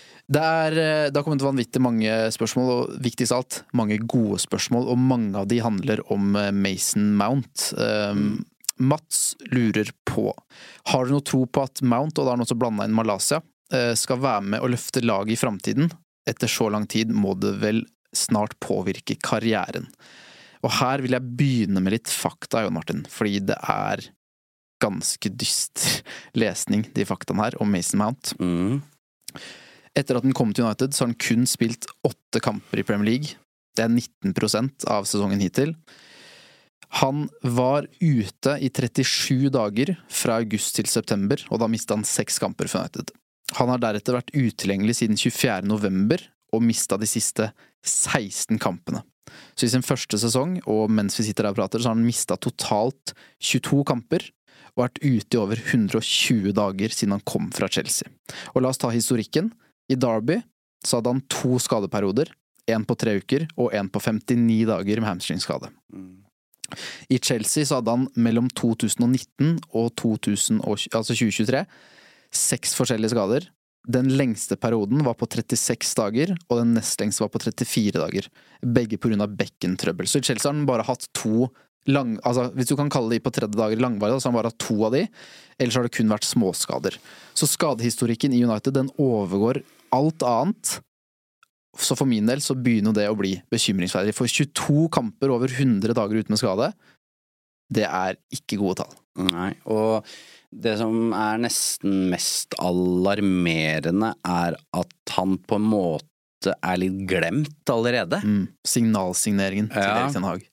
Det, er, eh, det har kommet vanvittig mange spørsmål, og viktigst av alt, mange gode spørsmål, og mange av de handler om eh, Mason Mount. Um, Mats lurer på Har du noe tro på at Mount, og da er han også blanda inn Malaysia, eh, skal være med og løfte laget i framtiden? Etter så lang tid må det vel snart påvirke karrieren. Og her vil jeg begynne med litt fakta, Jon Martin, fordi det er ganske dyster lesning, de faktaene her, om Mason Mount. Mm. Etter at han kom til United, så har han kun spilt åtte kamper i Premier League. Det er 19% av sesongen hittil. Han var ute i 37 dager fra august til september, og da mista han seks kamper for United. Han har deretter vært utilgjengelig siden 24. november, og mista de siste 16 kampene. Så i sin første sesong, og mens vi sitter der og prater, så har han mista totalt 22 kamper, og vært ute i over 120 dager siden han kom fra Chelsea. Og la oss ta historikken. I Derby så hadde han to skadeperioder. Én på tre uker og én på 59 dager med hamstringskade. I Chelsea så hadde han mellom 2019 og 2000, altså 2023 seks forskjellige skader. Den lengste perioden var på 36 dager, og den nest lengste var på 34 dager. Begge pga. bekkentrøbbel. Så i Chelsea har han bare hatt to lang... Altså, hvis du kan kalle de på tredje dager langvarige, så har han bare hatt to av de. Ellers har det kun vært småskader. Så skadehistorikken i United den overgår alt annet. Så for min del så begynner det å bli bekymringsverdig. For 22 kamper over 100 dager uten med skade, det er ikke gode tall. Nei, og det som er nesten mest alarmerende, er at han på en måte er litt glemt allerede. Mm. Signalsigneringen til Ja. Erik Ten Hag.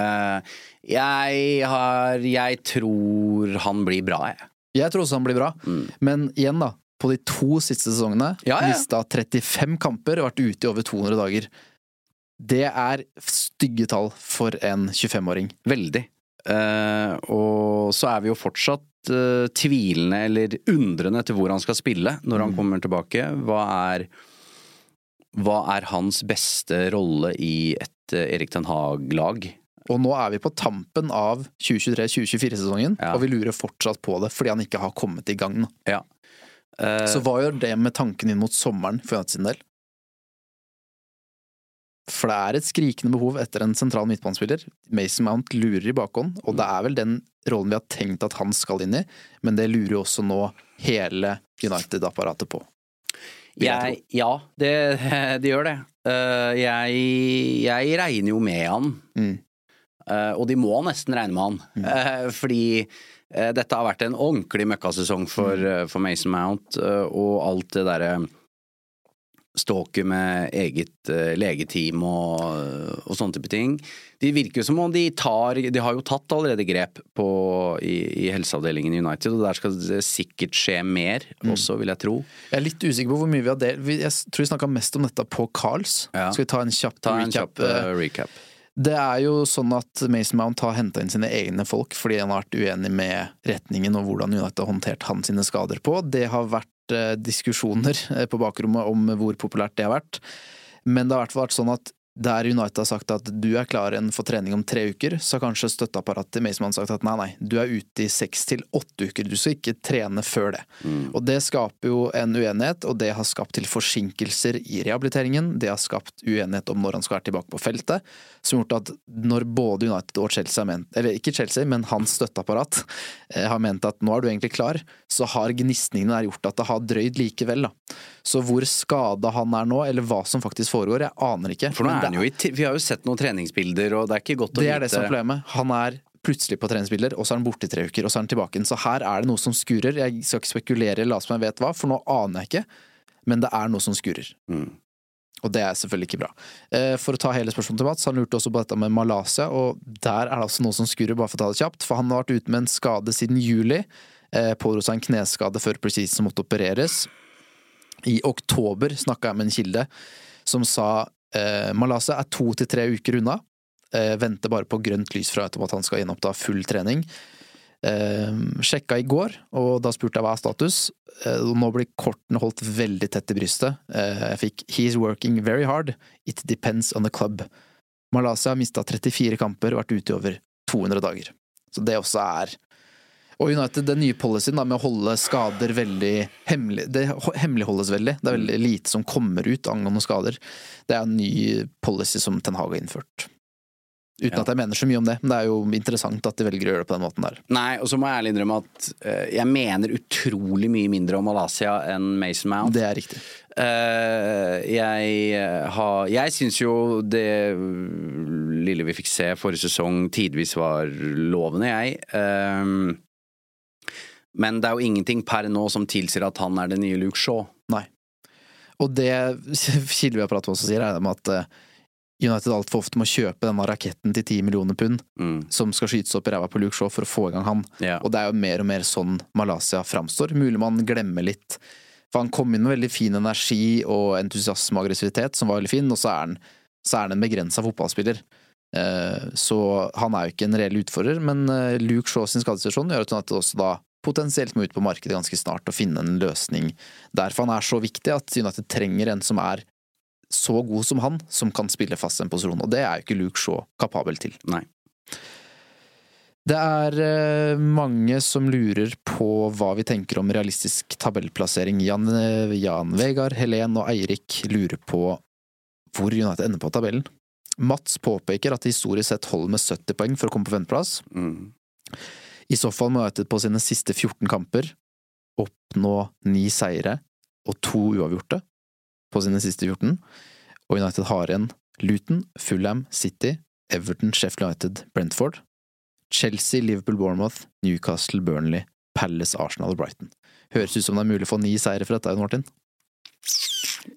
Uh, jeg har Jeg tror han blir bra, jeg. Jeg tror også han blir bra, men igjen, da. På de to siste sesongene, Mm. Ja, ja. mista 35 kamper og vært ute i over 200 dager. Det er stygge tall for en 25-åring. Veldig. Uh, og så er vi jo fortsatt uh, tvilende eller undrende til hvor han skal spille når han kommer tilbake. Hva er Hva er hans beste rolle i et uh, Erik Den Haag-lag? Og nå er vi på tampen av 2023-2024-sesongen, Ja. og vi lurer fortsatt på det fordi han ikke har kommet i gang. Ja. Eh, Så hva gjør det med tanken inn mot sommeren for United sin del? For det er et skrikende behov etter en sentral midtbanespiller. Mason Mount lurer i bakhånd, og det er vel den rollen vi har tenkt at han skal inn i, men det lurer jo også nå hele United-apparatet på. jeg jeg, ja, det, det gjør det. Eh, jeg, jeg regner jo med han. Mm. Eh, og de må nesten regne med han. Eh, fordi eh, dette har vært en ordentlig møkkasesong for, eh, for Mason Mount, eh, og alt det derre Ståket med eget eh, legeteam og, og sånne type ting. De virker som om de tar De har jo tatt allerede grep på, i, i helseavdelingen i United, og der skal det sikkert skje mer også, vil jeg tro. Jeg er litt usikker på hvor mye vi har delt. Jeg tror vi snakka mest om dette på Carls. Ja. Skal vi ta en kjapp Ta en recap? kjapp uh, recap. Det er jo sånn at Mason Mount har henta inn sine egne folk fordi han har vært uenig med retningen og hvordan United har håndtert hans sine skader på. Det har vært eh, diskusjoner eh, på bakrommet om hvor populært det har vært. Men det har i hvert fall vært sånn at der United har sagt at du er klar igjen for trening om tre uker, så har kanskje støtteapparatet til Mason sagt at nei, nei, du er ute i seks til åtte uker, du skal ikke trene før det. Og det skaper jo en uenighet, og det har skapt til forsinkelser i rehabiliteringen. Det har skapt uenighet om når han skal være tilbake på feltet, som har gjort at når både United og Chelsea ment, eller ikke Chelsea, men hans støtteapparat, eh, har ment at nå er du egentlig klar, så har gnisningene der gjort at det har drøyd likevel, da. Så hvor skada han er nå, eller hva som faktisk foregår, jeg aner ikke. For nå er han jo i Vi har jo sett noen treningsbilder, og det er ikke godt å det er det som er problemet. Han er plutselig på treningsbilder, og så er han borte i tre uker, og så er han tilbake igjen. Så her er det noe som skurer. Jeg skal ikke spekulere eller late som jeg vet hva, for nå aner jeg ikke. Men det er noe som skurer. Mm. Og det er selvfølgelig ikke bra. Eh, For å ta hele spørsmålet til Mats, han lurte også på dette med Malaysia, og der er det altså noe som skurrer, bare for å ta det kjapt. For han har vært ute med en skade siden juli. Eh, Pådro seg en kneskade før preseason måtte opereres. I oktober snakka jeg med en kilde som sa eh, er to til tre uker unna. Eh, venter bare på grønt lys fra etterpå at han skal gjenoppta full trening. Eh, sjekka i går, og da spurte jeg hva er status. Eh, nå blir kortene holdt veldig tett i brystet. Eh, jeg fikk 'He's working very hard. It depends on the club'. Malaysia har mista 34 kamper og vært ute i over 200 dager. Så det også er Og United, den nye policyen da, med å holde skader veldig hemmelig Det hemmeligholdes veldig. Det er veldig lite som kommer ut angående skader. Det er en ny policy som Ten Hag har innført. Uten Ja. at jeg mener så mye om det, men det er jo interessant at de velger å gjøre det på den måten der. Nei, og så må jeg ærlig innrømme at eh, jeg mener utrolig mye mindre om Malaysia enn Mason Mount. Det er riktig. Eh, jeg eh, har Jeg syns jo det lille vi fikk se forrige sesong tidvis var lovende, jeg. Men det er jo ingenting per nå som tilsier at han er den nye Luke Shaw. Nei. Og det kilder vi har pratet med også sier, er det at eh, United altfor ofte må kjøpe denne raketten til 10 millioner pund, Mm. som skal skytes opp i ræva på Luke Shaw for å få i gang han. Yeah. Og det er jo mer og mer sånn Malaysia framstår. Mulig man glemmer litt. For han kom inn med veldig fin energi og entusiasme og aggressivitet, som var veldig fin, og så er han, så er han en begrensa fotballspiller. Eh, Så han er jo ikke en reell utfordrer, men eh, Luke Shaw sin skadesituasjon gjør at United også da potensielt må ut på markedet ganske snart og finne en løsning der. For han er så viktig at United trenger en som er så god som han, som kan spille fast en posisjon, og det er jo ikke Luke Shaw kapabel til. Nei. Det er eh, mange som lurer på hva vi tenker om realistisk tabellplassering. Jan, eh, Jan Vegard, Helen og Eirik lurer på hvor United ender på tabellen. Mats påpeker at det historisk sett holder med 70 poeng for å komme på femteplass. Mm. I så fall må United på sine siste 14 kamper oppnå ni seire og to uavgjorte på sine siste 14. Og United har igjen Luton, Fulham, City, Everton, Sheffield United, Brentford, Chelsea, Liverpool, Bournemouth, Newcastle, Burnley, Palace, Arsenal og Brighton. Høres ut som det er mulig å få ni seire for dette, Martin.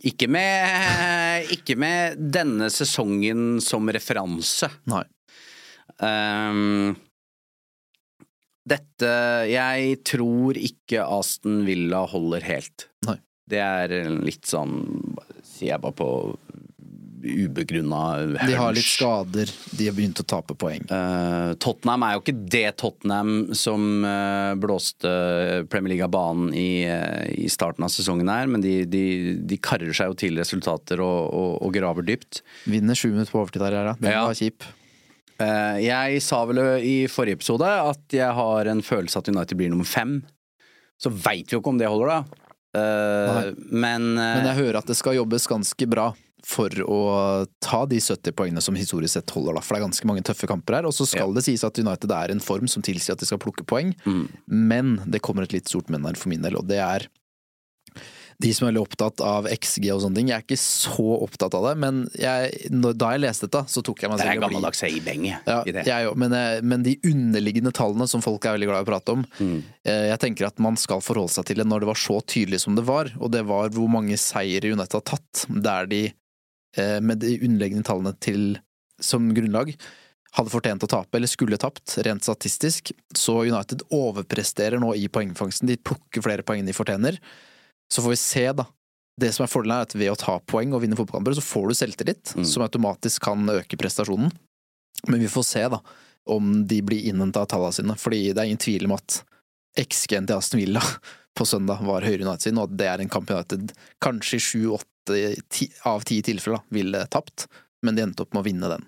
Ikke med, ikke med denne sesongen som referanse. Nei. Ehm, dette Jeg tror ikke Aston Villa holder helt. Nei. Det er litt sånn Sier jeg bare på ubegrunna De har litt skader, de har begynt å tape poeng. Uh, Tottenham er jo ikke det Tottenham som uh, blåste Premier League av banen i, uh, i starten av sesongen her, men de, de, de karrer seg jo til resultater og, og, og graver dypt. Vinner sju minutter på overtid der, ja. Den Ja. var kjip. Eh, jeg sa vel i forrige episode at jeg har en følelse at United blir nummer fem. Så veit vi jo ikke om det holder, da. Eh, men, eh, Men jeg hører at det skal jobbes ganske bra for å ta de 70 poengene som historisk sett holder, da. For det er ganske mange tøffe kamper her. Og så skal det sies at United er en form som tilsier at de skal plukke poeng. Mm. Men det kommer et litt stort men her for min del, og det er de som er veldig opptatt av XG og sånne ting. Jeg er ikke så opptatt av det, men jeg, da jeg leste dette, så tok jeg meg det er selv i å bli gammeldags Eibeng ja, i det. jeg men, eh, men de underliggende tallene som folk er veldig glad i å prate om, Mm. eh, jeg tenker at man skal forholde seg til det når det var så tydelig som det var, og det var hvor mange seire United har tatt, der de eh, med de underliggende tallene til som grunnlag hadde fortjent å tape, eller skulle tapt, rent statistisk. Så United overpresterer nå i poengfangsten, de plukker flere poeng enn de fortjener. Så får vi se, da. Det som er fordelen, er at ved å ta poeng og vinne fotballkamper, så får du selvtillit, Mm. som automatisk kan øke prestasjonen. Men vi får se, da, om de blir innhenta av tallene sine. Fordi det er ingen tvil om at XG-en til Aston Villa på søndag var høyere United sin, og at det er en kamp United kanskje i sju-åtte av ti tilfeller da, ville tapt, men de endte opp med å vinne den.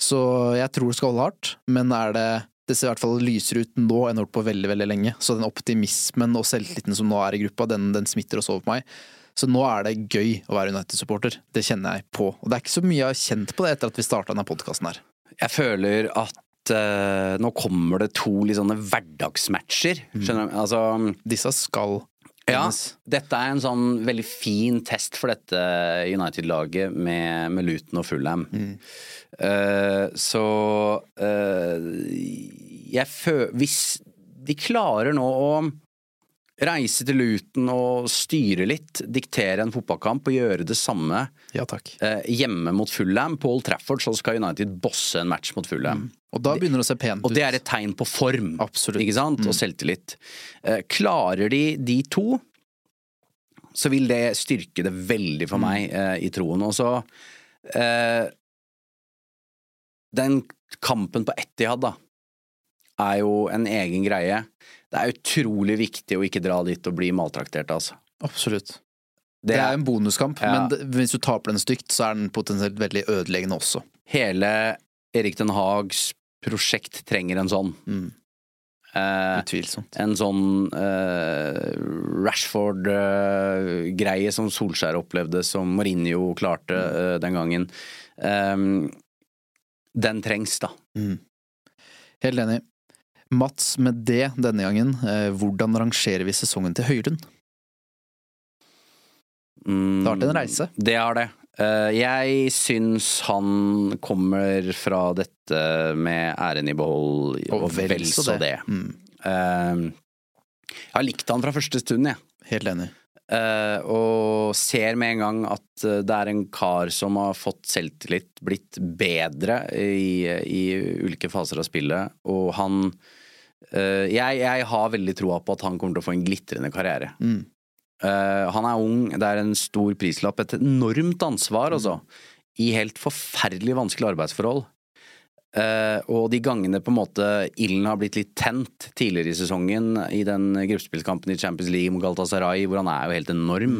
Så jeg tror det skal holde hardt, men er det det ser i hvert fall lysere ut nå enn det har gjort på veldig veldig lenge. Så den optimismen og selvtilliten som nå er i gruppa, den, den smitter også over på meg. Så nå er det gøy å være United-supporter. Det kjenner jeg på. Og det er ikke så mye jeg har kjent på det etter at vi starta denne podkasten her. Jeg føler at eh, nå kommer det to litt sånne hverdagsmatcher. Skjønner du? Altså Disse skal Ja, dette er en sånn veldig fin test for dette United-laget med, med Luton og Fulham. Eh, så uh, jeg føler Hvis de klarer nå å reise til Luton og styre litt, diktere en fotballkamp og gjøre det samme Ja eh, hjemme mot Fulham på Old Trafford, så skal United bosse en match mot Fulham. Og da begynner det å se pent ut. Og det er et tegn på form, Absolutt. Mm. ikke sant? Og selvtillit. Eh, klarer de de to, så vil det styrke det veldig for Mm. meg eh, i troen. Og så eh, Den kampen på Etihad, da, er jo en egen greie. Det er utrolig viktig å ikke dra dit og bli maltraktert, altså. Absolutt. Det er en bonuskamp, Ja. men hvis du taper den stygt, så er den potensielt veldig ødeleggende også. Hele Erik Den Haags prosjekt trenger en sånn. Mm. Eh, Utvilsomt. en sånn eh, Rashford-greie som Solskjær opplevde, som Mourinho klarte eh, den gangen. Ehm, den trengs, da. Mm. Helt enig. Mats, med det denne gangen, eh, hvordan rangerer vi sesongen til Høylund? Mm, Det har vært en reise. Det har det. Eh, jeg syns han kommer fra dette med æren i behold, og, vel så det. Mm. Ehm, jeg har likt han fra første stund, jeg. Helt enig. Eh, og ser med en gang at eh, det er en kar som har fått selvtillit, blitt bedre i, i ulike faser av spillet, og han eh, jeg, jeg har veldig troa på at han kommer til å få en glitrende karriere. Mm. Eh, han er ung, det er en stor prislapp, et enormt ansvar, altså. I helt forferdelig vanskelige arbeidsforhold. Uh, og de gangene på en måte ilden har blitt litt tent tidligere i sesongen, i den gruppespillkampen i Champions League mot Galatasaray, hvor han er jo helt enorm,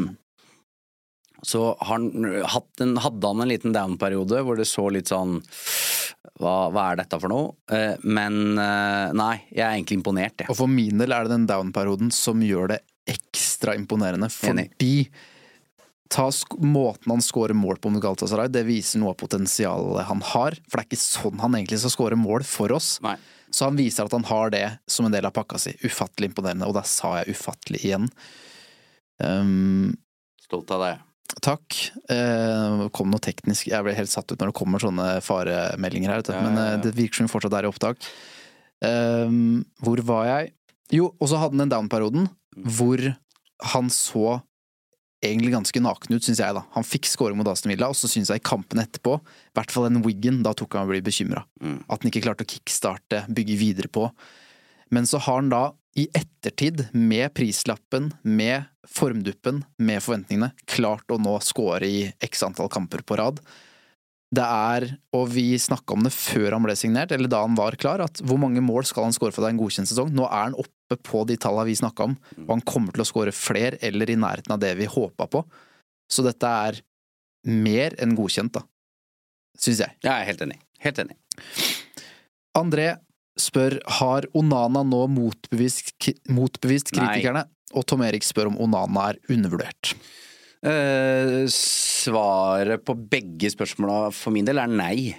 så han hatt en, hadde han en liten down-periode hvor det så litt sånn hva, hva er dette for noe? Eh, men eh, nei, jeg er egentlig imponert, jeg. Og for min del er det den down-perioden som gjør det ekstra imponerende, fordi ta sk måten han scorer mål på mot Galatasaray, det viser noe av potensialet han har. For det er ikke sånn han egentlig skal score mål for oss. Nei. Så han viser at han har det som en del av pakka si. Ufattelig imponerende, og der sa jeg ufattelig igjen. Um, Stolt av deg. Takk. Eh, kom noe teknisk Jeg ble helt satt ut når det kommer sånne faremeldinger her, men ja, eh, ja. det virker som vi fortsatt er i opptak. Eh, hvor var jeg? Jo, og så hadde han den down-perioden hvor han så egentlig ganske naken ut, syns jeg. da Han fikk scoring mot Aston Villa, og så syns jeg i kampen etterpå, i hvert fall den Wiggen, da tok han å bli bekymra. At han ikke klarte å kickstarte, bygge videre på. Men så har han da, i ettertid, med prislappen, med formduppen, med forventningene, klart å nå score i x antall kamper på rad. Det er, og vi snakka om det før han ble signert, eller da han var klar, at hvor mange mål skal han score for deg en godkjent sesong? Nå er han oppe på de tallene vi snakka om, og han kommer til å score flere eller i nærheten av det vi håpa på. Så dette er mer enn godkjent, da. Syns jeg. Jeg er helt enig. Helt enig. André spør har Onana nå motbevist, motbevist Nei. kritikerne, og Tom Erik spør om Onana er undervurdert. Eh, svaret på begge spørsmåla for min del er nei.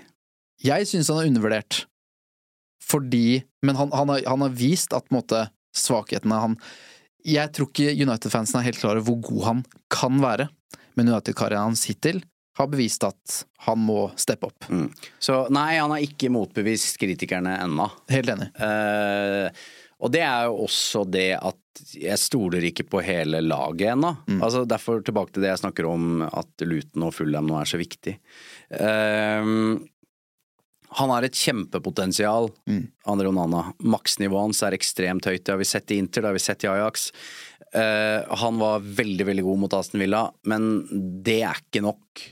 Jeg syns han er undervurdert, fordi Men han, han, har, han har vist at måte svakhetene han Jeg tror ikke United-fansen er helt klar over hvor god han kan være, men United-karrieren hans hittil har bevist at han må steppe opp. Mm. Så nei, han har ikke motbevist kritikerne ennå. Helt enig. Uh, og det er jo også det at jeg stoler ikke på hele laget ennå. Altså, derfor tilbake til det jeg snakker om at Luton og Fulham nå er så viktig. Uh, han har et kjempepotensial, Andre Onana. Maksnivået hans er ekstremt høyt. Det har vi sett i Inter, det har vi sett i Ajax. Uh, han var veldig, veldig god mot Aston Villa, men det er ikke nok.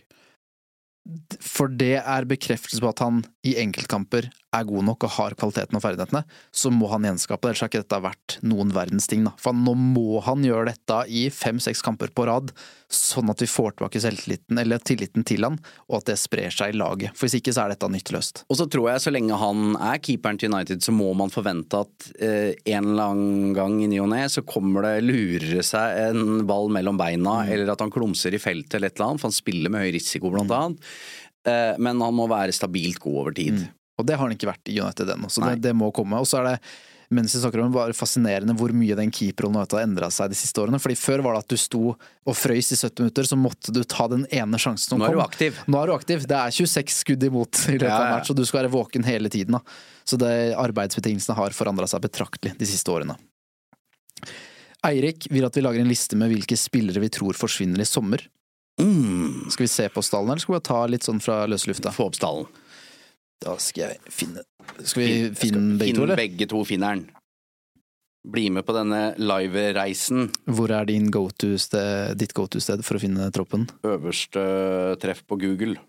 For det er bekreftelse på at han i enkeltkamper er god nok og har kvaliteten og ferdighetene, så må han gjenskape det. Ellers har ikke dette vært noen verdens ting. Da. For nå må han gjøre dette i fem-seks kamper på rad, sånn at vi får tilbake selvtilliten, eller tilliten til han, og at det sprer seg i laget. For hvis ikke så er dette nytteløst. Og så tror jeg så lenge han er keeperen til United, så må man forvente at eh, en eller annen gang i ny og ne så kommer det lurer seg en ball mellom beina, eller at han klumser i feltet eller et eller annet, for han spiller med høy risiko blant annet. Eh, men han må være stabilt god over tid. Og det har han ikke vært i United ennå, så det, det må komme. Og så er det, mens vi snakker om bare fascinerende hvor mye den keeperrollen har endra seg de siste årene. Fordi før var det at du sto og frøys i 70 minutter, så måtte du ta den ene sjansen som kom. Nå er du aktiv. Nå er du aktiv. Det er 26 skudd imot i løpet Ja, av ja. match, og du skal være våken hele tiden. Da. Så det, arbeidsbetingelsene har forandra seg betraktelig de siste årene. Eirik vil at vi lager en liste med hvilke spillere vi tror forsvinner i sommer. Mm. Skal vi se på stallen, eller skal vi ta litt sånn fra løse lufta? Få opp stallen. Da skal jeg finne Skal vi finne skal begge to, eller? begge to finner den. Bli med på denne live-reisen. Hvor er din go-to-sted, ditt go-to-sted for å finne troppen? Øverste treff på Google.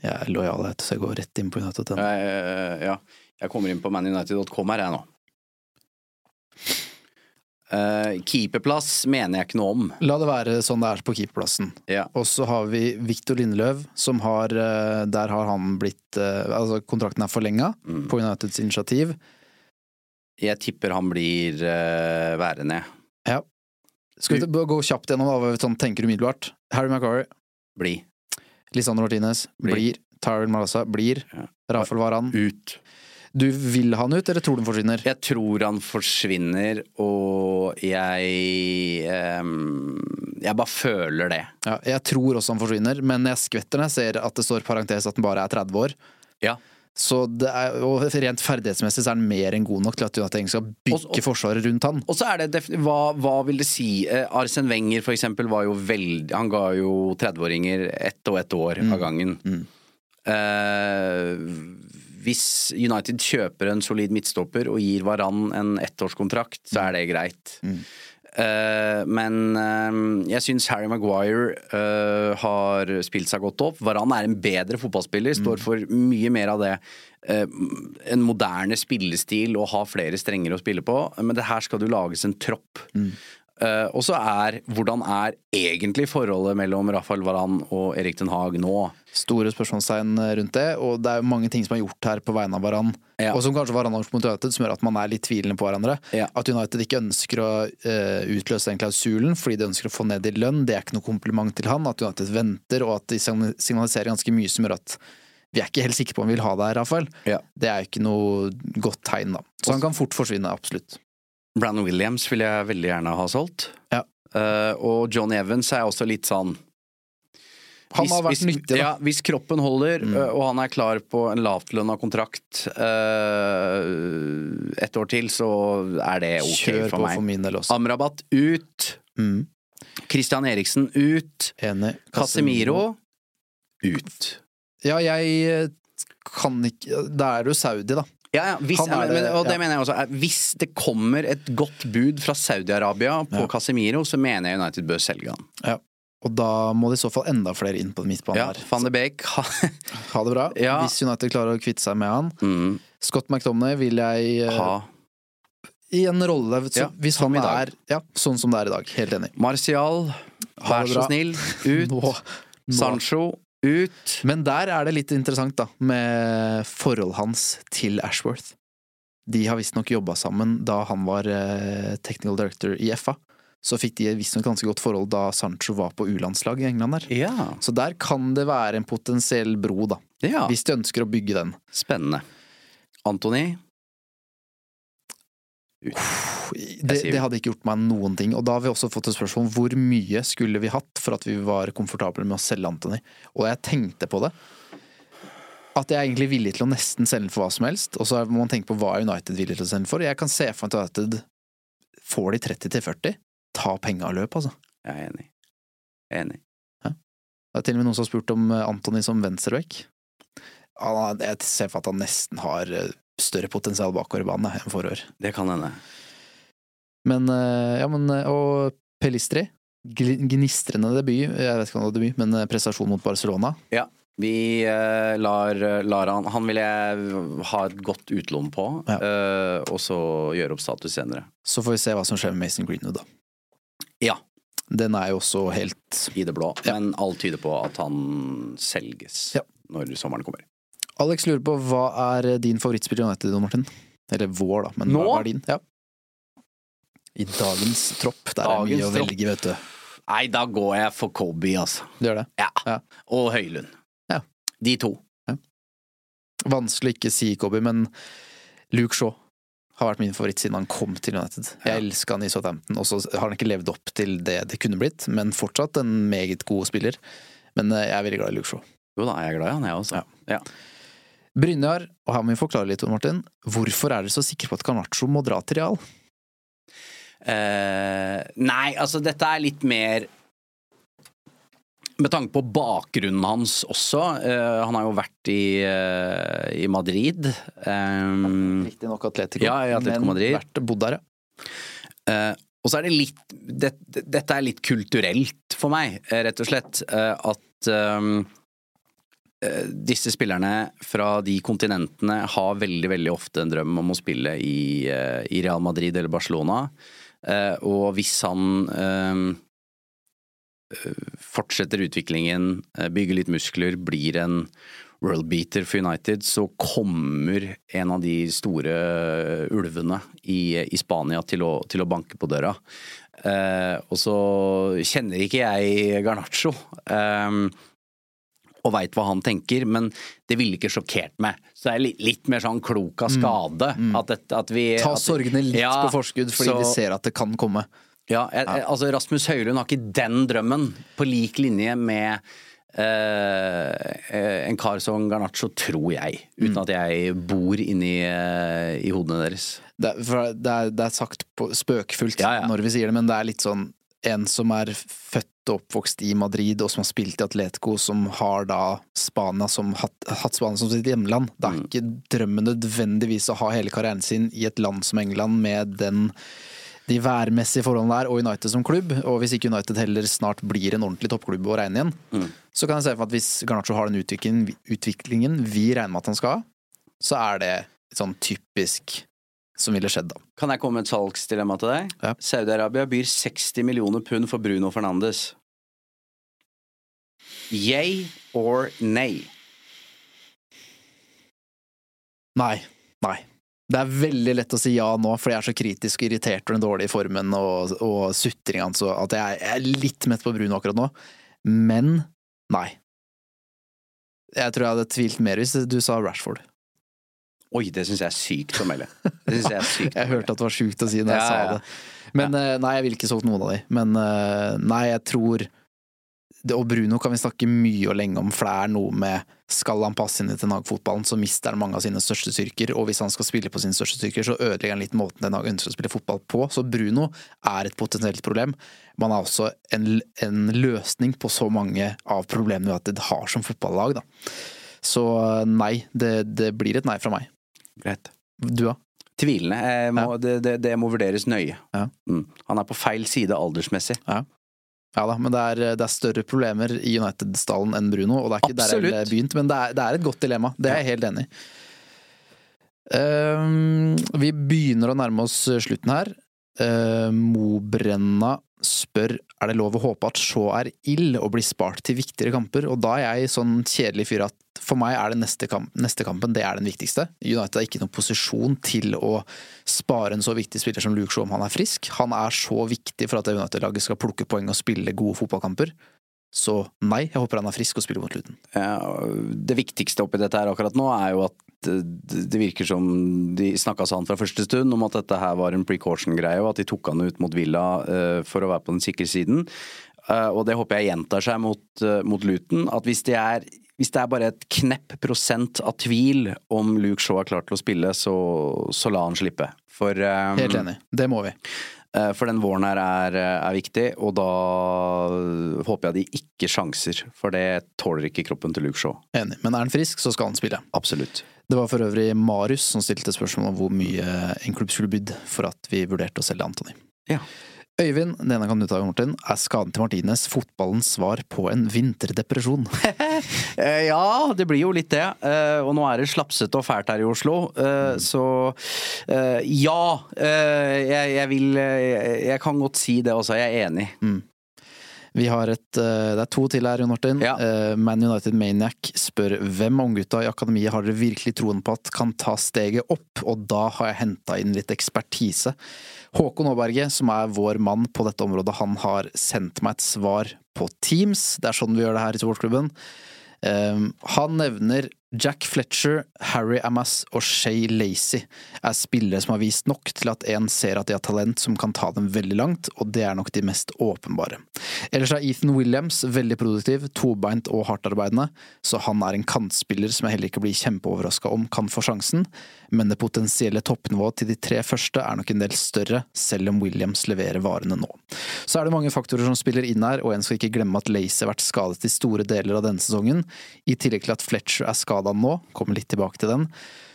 Jeg er lojal, så jeg går rett inn på United. Eh, ja, jeg kommer inn på manunited.com her, jeg nå. Eh, keeperplass mener jeg ikke noe om. La det være sånn det er på keeperplassen. Ja. Og så har vi Viktor Lindeløv, som har eh, Der har han blitt eh, Altså, kontrakten er forlenga Mm. på Uniteds initiativ. Jeg tipper han blir uh, værende. Ja. Skal vi gå kjapt gjennom hva vi sånn tenker umiddelbart? Harry Maguire Bli. Lisandro Martinez Blir. blir. Tyrell Malasa blir. Ja. Rafael Varan. Ut. Du vil ha han ut, eller tror du han forsvinner? Jeg tror han forsvinner, og jeg um, Jeg bare føler det. Ja, jeg tror også han forsvinner, men jeg skvetter når jeg ser at det står parentes at han bare er 30 år. Ja. Så det er, og rent ferdighetsmessig så er han mer enn god nok til at egentlig skal bygge Og- og- forsvaret rundt han. Og så er det hva, hva vil det si? Eh, Arsen Wenger for eksempel var jo veldig Han ga jo 30-åringer ett og ett år av gangen. Eh, hvis United kjøper en solid midtstopper og gir Varan en ettårskontrakt, så er det greit. Eh, men uh, jeg syns Harry Maguire uh, har spilt seg godt opp. Varan er en bedre fotballspiller, står for mye mer av det. en moderne spillestil og ha flere strenger å spille på, men det her skal jo lages en tropp. Eh, og så er hvordan er egentlig forholdet mellom Rafael Varan og Erik Den Haag nå? Store spørsmålstegn rundt det, og det er jo mange ting som er gjort her på vegne av Varan. Ja. Og som kanskje Varan har gjort mot United, som gjør at man er litt tvilende på hverandre. Ja. At United ikke ønsker å uh, utløse den klausulen fordi de ønsker å få ned i lønn, det er ikke noe kompliment til han. At United venter, og at de signaliserer ganske mye som gjør at vi er ikke helt sikre på om vi vil ha deg Rafael. Ja. Det er jo ikke noe godt tegn, da. Så han kan fort forsvinne, absolutt. Brandon Williams vil jeg veldig gjerne ha solgt. Ja. Uh, og John Evans er også litt sånn Han har vært nyttig, da. Mm. Ja, hvis kroppen holder, eh, og han er klar på en lavtlønna kontrakt uh, et år til, så er det ok Kjør for på for min del også. Amrabat ut. Mm. Christian Eriksen ut. Enig. Casemiro ut. Ja, jeg eh, kan ikke Da er du Saudi, da. Ja, ja, hvis, er men, og det ja. mener jeg også. Hvis det kommer et godt bud fra Saudi-Arabia på Ja. Casemiro, så mener jeg United bør selge han. Ja. Og da må det i så fall enda flere inn på midtbanen Ja, her. Van de Beek ha, Ha det bra. Ja. Hvis United klarer å kvitte seg med han. mm, Scott McDonagh vil jeg eh, ha. i en rolle så, Hvis han er ja, sånn som det er i dag. Helt enig. Martial, vær så snill, ut. Nå, nå. Sancho, ut. Men der er det litt interessant, da, med forholdet hans til Ashworth. De har visstnok jobba sammen da han var eh, technical director i FA. Så fikk de visstnok ganske godt forhold da Sancho var på U-landslag i England der. Ja. Så der kan det være en potensiell bro, da. ja. Hvis de ønsker å bygge den. Spennende. Antony. Det, det hadde ikke gjort meg noen ting. Og da har vi også fått et spørsmål om hvor mye skulle vi hatt for at vi var komfortable med å selge Anthony. Og jeg tenkte på det. At jeg er egentlig villig til å nesten selge for hva som helst. Og så må man tenke på hva er United villig til å selge for. Jeg kan se for meg at United får de 30 til 40. Ta penga og løp, altså. Jeg er enig. Jeg er enig. Det er til og med noen som har spurt om eh, Anthony som venstreback. Jeg ser for meg at han nesten har eh, større potensial bakover i banen enn forår. Det kan hende. Men, eh, ja, men eh, Og Pelistri. Gnistrende debut, jeg vet ikke om det var debut, men eh, prestasjon mot Barcelona. Ja. Vi lar, lar han Han vil jeg ha et godt utlån på, Ja. og så gjøre opp status senere. Så får vi se hva som skjer med Mason Greenwood, da. Ja. Den er jo også helt I det blå. Ja. Men alt tyder på at han selges når sommeren kommer. Alex lurer på hva er din favorittspiller i United, Martin? Eller vår, da, men Nå? hva er din? Ja. I dagens tropp. Der er Dagens mye å tropp. velge, vet du. Nei, da går jeg for Kobe, altså. Du gjør det? Ja. Ja. Og Høylund. Ja. De to. Vanskelig å ikke si Kobe, men Luke Shaw har vært min favoritt siden han kom til United. Jeg Ja. elsker han i Southampton, og så har han ikke levd opp til det det kunne blitt, men fortsatt en meget god spiller. Men eh, jeg er veldig glad i Luke Shaw. Jo da, jeg er glad i han, jeg også. Ja. Ja. Brynjar, og her må vi forklare litt, Martin. Hvorfor er dere så sikre på at Garnaccio må dra til Real? Uh, nei, altså dette er litt mer med tanke på bakgrunnen hans også. Uh, han har jo vært i, uh, i Madrid. Um, Riktignok Atletico, Ja, i Atletico men Madrid. vært bodd der, ja. Og så er det litt det, det- Dette er litt kulturelt for meg, rett og slett. at eh, disse spillerne fra de kontinentene har veldig, veldig ofte en drøm om å spille i, eh, i Real Madrid eller Barcelona. Eh, og hvis han eh, fortsetter utviklingen, eh, bygger litt muskler, blir en worldbeater for United, så kommer en av de store ulvene i, i Spania til å, til å banke på døra. Eh, og så kjenner ikke jeg Garnaccio. eh, og veit hva han tenker, men det ville ikke sjokkert meg. Så det er litt, mer sånn klok av skade. At, det, at vi Mm. Ta at- sorgene litt Ja, på forskudd, fordi så- vi ser at det kan komme. ja, jeg, jeg- altså Rasmus Høylund har ikke den drømmen, på lik linje med eh, en kar som Garnaccio, tror jeg. Mm. Uten at jeg bor inni uh, i hodene deres. Det, er- det, er, det er sagt på, spøkefullt Ja, ja. når vi sier det, men det er litt sånn en som er født og oppvokst i Madrid, og som har spilt i Atletico, som har da Spania som hatt, hatt Spania som sitt hjemland. Det er Mm. ikke drømmen nødvendigvis å ha hele karrieren sin i et land som England med den de værmessige forholdene der, og United som klubb. Og hvis ikke United heller snart blir en ordentlig toppklubb å regne igjen, Mm. så kan jeg se for meg at hvis Garnaccio har den utviklingen, utviklingen vi regner med at han skal ha, så er det et sånn typisk som ville skjedd, da. Kan jeg komme med et salgsdilemma til deg? Ja. Saudi-Arabia byr 60 millioner pund for Bruno Fernandes. Yay or nay? Nei. Nei. Det er veldig lett å si ja nå, fordi jeg er så kritisk og irritert over den dårlige formen og, og sutringa hans, at jeg, er litt mett på Bruno akkurat nå. Men nei. Jeg tror jeg hadde tvilt mer hvis du sa Rashford. Oi, det syns jeg er sykt å melde. Det synes jeg er sykt Jeg hørte at det var sjukt å si når jeg sa det. Men eh, nei, jeg ville ikke solgt noen av de. Men eh, nei, jeg tror det, Og Bruno kan vi snakke mye og lenge om, for det er noe med Skal han passe inn i Ten Hag-fotballen, så mister han mange av sine største styrker. Og hvis han skal spille på sine største styrker, så ødelegger han litt måten Ten Hag ønsker å spille fotball på. Så Bruno er et potensielt problem. Men han er også en, en løsning på så mange av problemene vi har- har som fotballag. Da. Så nei, det, det blir et nei fra meg. Greit. Du, da? Tvilende. Må, ja. det, det, det må vurderes nøye. Ja. Mm. Han er på feil side aldersmessig. Ja. Ja da, men det er, det er større problemer i United-stallen enn Bruno, og det er ikke der jeg jeg begynt, men det er, det er et godt dilemma. Det er jeg helt enig i. Um, vi begynner å nærme oss slutten her. Uh, Mobrenna spør er det lov å håpe at Shaw er ild og blir spart til viktigere kamper, og da er jeg sånn kjedelig fyr at for meg er det neste, kamp, neste kampen det er den viktigste. United har ikke noen posisjon til å spare en så viktig spiller som Luke Shaw om han er frisk. Han er så viktig for at United-laget skal plukke poeng og spille gode fotballkamper. Så nei, jeg håper han er frisk og spiller mot Luton. Ja, det viktigste oppi dette her akkurat nå er jo at det virker som de snakka sant fra første stund om at dette her var en precaution-greie, og at de tok han ut mot Villa eh, for å være på den sikre siden. Eh, og det håper jeg gjentar seg mot, mot Luton. At hvis det, er, hvis det er bare et knepp prosent av tvil om Luke Shaw er klar til å spille, så, så la han slippe. For um, Helt enig. Det må vi. Eh, For den våren her er, er viktig, og da håper jeg de ikke sjanser. For det tåler ikke kroppen til Luke Shaw. Enig. Men er han frisk, så skal han spille. Absolutt. Det var for øvrig Marius som stilte spørsmål om hvor mye en klubb skulle bydd for at vi vurderte å selge Antony. Ja. Øyvind, denne kan du ta, Martin. Er skaden til Martinez fotballens svar på en vinterdepresjon? Eh, ja, det blir jo litt det. Eh, og nå er det slapsete og fælt her i Oslo, eh, så eh, ja. jeg, jeg vil Jeg kan godt si det også, jeg er enig. Vi har et, eh, det er to til her, Jon Martin. Ja. Eh, Man United Maniac spør hvem av unggutta i akademiet har dere virkelig troen på at kan ta steget opp, og da har jeg henta inn litt ekspertise. Håkon Aaberge, som er vår mann på dette området, han har sendt meg et svar på Teams. Det er sånn vi gjør det her i supportklubben. Um, han nevner Jack Fletcher, Harry Amas og Shay Lacey er spillere som har vist nok til at en ser at de har talent som kan ta dem veldig langt, og det er nok de mest åpenbare. Ellers er Ethan Williams veldig produktiv, tobeint og hardtarbeidende, så han er en kantspiller som jeg heller ikke blir kjempeoverraska om kan få sjansen, men det potensielle toppnivået til de tre første er nok en del større, selv om Williams leverer varene nå. Så er det mange faktorer som spiller inn her, og en skal ikke glemme at Lacey har vært skadet i store deler av denne sesongen, i tillegg til at Fletcher er skada nå, kommer litt tilbake til den.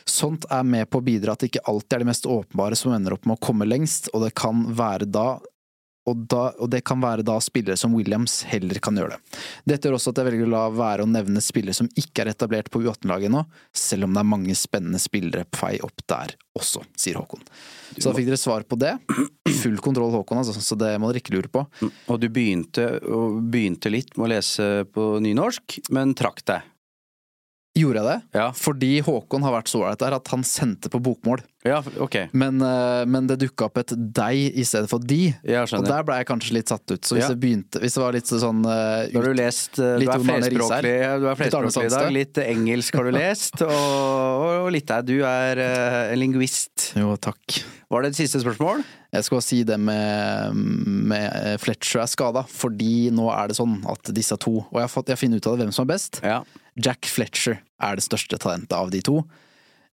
Sånt er med på å bidra at det ikke alltid er de mest åpenbare som ender opp med å komme lengst, og det kan være da og, da, og det kan være da spillere som Williams heller kan gjøre det. Dette gjør også at jeg velger å la være å nevne spillere som ikke er etablert på U18-laget ennå, selv om det er mange spennende spillere på vei opp der også, sier Håkon. Så da fikk dere svar på det. Full kontroll, Håkon, altså, så det må dere ikke lure på. Og du begynte, begynte litt med å lese på nynorsk, men trakk deg. Gjorde jeg det? Ja. Fordi Håkon har vært så ålreit der at han sendte på bokmål. Ja, ok. Men, eh, men det dukka opp et deg i stedet for de, Ja, og der ble jeg kanskje litt satt ut. Så hvis, Ja. det, begynte, hvis det var litt sånn eh, Da har du lest eh, Du Litt er Jon Arne flerspråklig, du er Litt Arne flerspråklig i dag. Sandstø. Litt engelsk har du lest, og, og litt der. Du er eh, en lingvist. Jo, takk. Var det et siste spørsmål? Jeg skal bare si det med, med Fletcher er skada, fordi nå er det sånn at disse to Og jeg har, fått, jeg har funnet ut av det hvem som er best. Ja. Jack Fletcher er det største talentet av de to.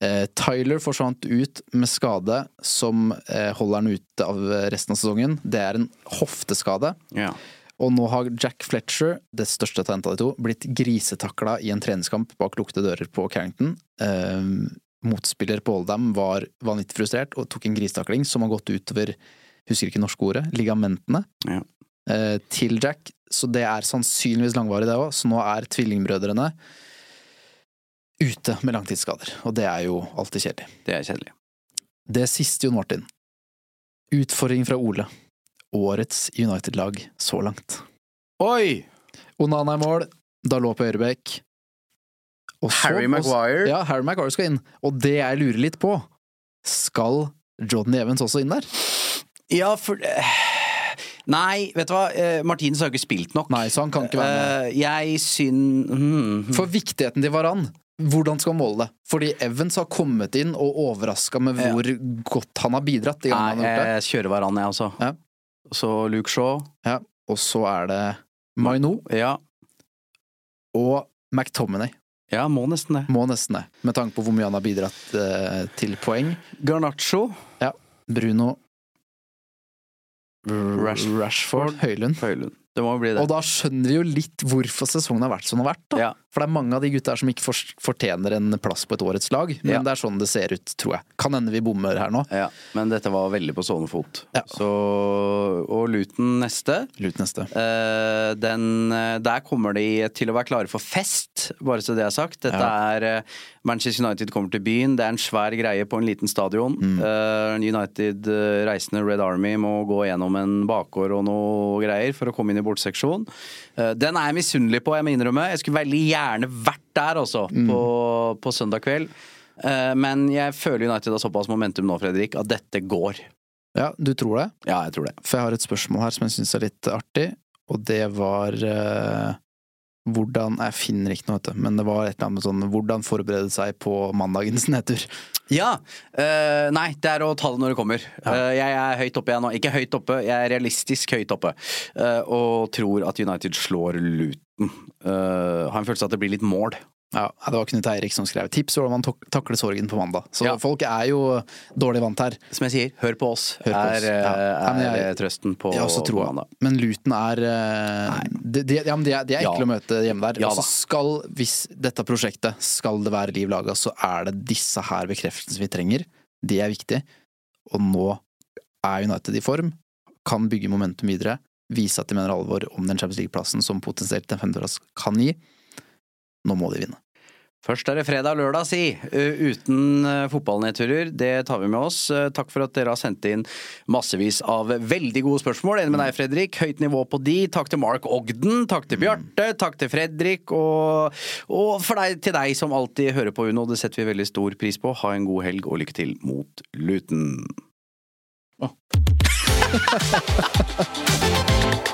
Eh, Tyler forsvant ut med skade som eh, holder han ute av resten av sesongen. Det er en hofteskade. ja. Og nå har Jack Fletcher, det største talentet av de to, blitt grisetakla i en treningskamp bak lukkede dører på Carrington. Eh, motspiller på Oldham var vanvittig frustrert og tok en grisetakling som har gått utover husker ikke norske ordet, ligamentene Ja. Eh, til Jack. Så det er sannsynligvis langvarig, det òg. Så nå er tvillingbrødrene ute med langtidsskader. Og det er jo alltid kjedelig. Det er kjedelig. Det siste, Jon Martin. Utfordring fra Ole. Årets United-lag så langt. Oi! Onana i mål, Dalot på høyrebekk. Harry Maguire. Ja, Harry Maguire skal inn. Og det jeg lurer litt på, skal Jordan Evans også inn der? Ja, for eh, Nei, vet du hva. Eh, Martinez har ikke spilt nok. Nei, så han kan ikke være med. Eh, jeg syn... hmm. For viktigheten til Varan, hvordan skal han måle det? Fordi Evans har kommet inn og overraska med Ja. hvor godt han har bidratt. Nei, han har jeg kjører Varan, jeg også. Ja. Så Luke Shaw Ja. Og så er det Maino Ja, og McTominay. ja må nesten det. Må nesten det, med tanke på hvor mye han har bidratt eh, til poeng. Garnaccio. Bruno Rash- Rashford, Høylund. Høylund. Det må bli det. Og da skjønner vi jo litt hvorfor sesongen har vært som den har vært. da. Ja. For det er mange av de gutta her som ikke fortjener en plass på et årets lag, men Ja. det er sånn det ser ut, tror jeg. Kan hende vi bommer her nå. Ja, men dette var veldig på stående fot. Ja. Så, og Luton neste. Luton neste. Eh, den, eh, der kommer de til å være klare for fest, bare så det er sagt. Dette Ja. er eh, Manchester United kommer til byen. Det er en svær greie på en liten stadion. Eh, United eh, reisende Red Army må gå gjennom en bakgård og noe greier for å komme inn i bortseksjon. Eh, den er jeg misunnelig på, jeg må innrømme. Jeg skulle veldig gjerne vært der også, på, på søndag kveld. Eh, men jeg føler United har såpass momentum nå, Fredrik, at dette går. Ja, du tror det? Ja, jeg tror det. For jeg har et spørsmål her som jeg syns er litt artig, og det var eh, hvordan Jeg finner ikke noe, vet du, men det var et eller annet med sånn Hvordan forberede seg på mandagens nedtur. Ja. Uh, nei, det er å ta det når det kommer. Eh, jeg er høyt oppe, jeg nå. Ikke høyt oppe, jeg er realistisk høyt oppe. Uh, og tror at United slår Luton. Har en følelse av at det blir litt mål. Ja, Det var Knut Eirik som skrev tips om hvordan man tak- takler sorgen på mandag. Så Ja. folk er jo dårlig vant her. Som jeg sier, hør på oss. Hør på oss. Er, eh, Ja. er jeg- er trøsten på, på mandag. Men Luton er det, de, de, ja, men de er, de er ekle å møte hjemme der. Ja og da. så skal, hvis dette prosjektet skal det være liv laga, så er det disse her bekreftelsene vi trenger. Det er viktig. Og nå er United i form, kan bygge momentum videre, vise at de mener alvor om den Champions League-plassen som potensielt en femteplass kan gi. Nå må de vinne. Først er det fredag og lørdag, si. Uh, uten uh, fotballnedturer. Det tar vi med oss. Uh, takk for at dere har sendt inn massevis av veldig gode spørsmål. Enig med deg, Fredrik. Høyt nivå på de. Takk til Mark Ogden. Takk til Bjarte. Takk til Fredrik. Og, og for deg, til deg som alltid hører på Uno. Det setter vi veldig stor pris på. Ha en god helg og lykke til mot Luton.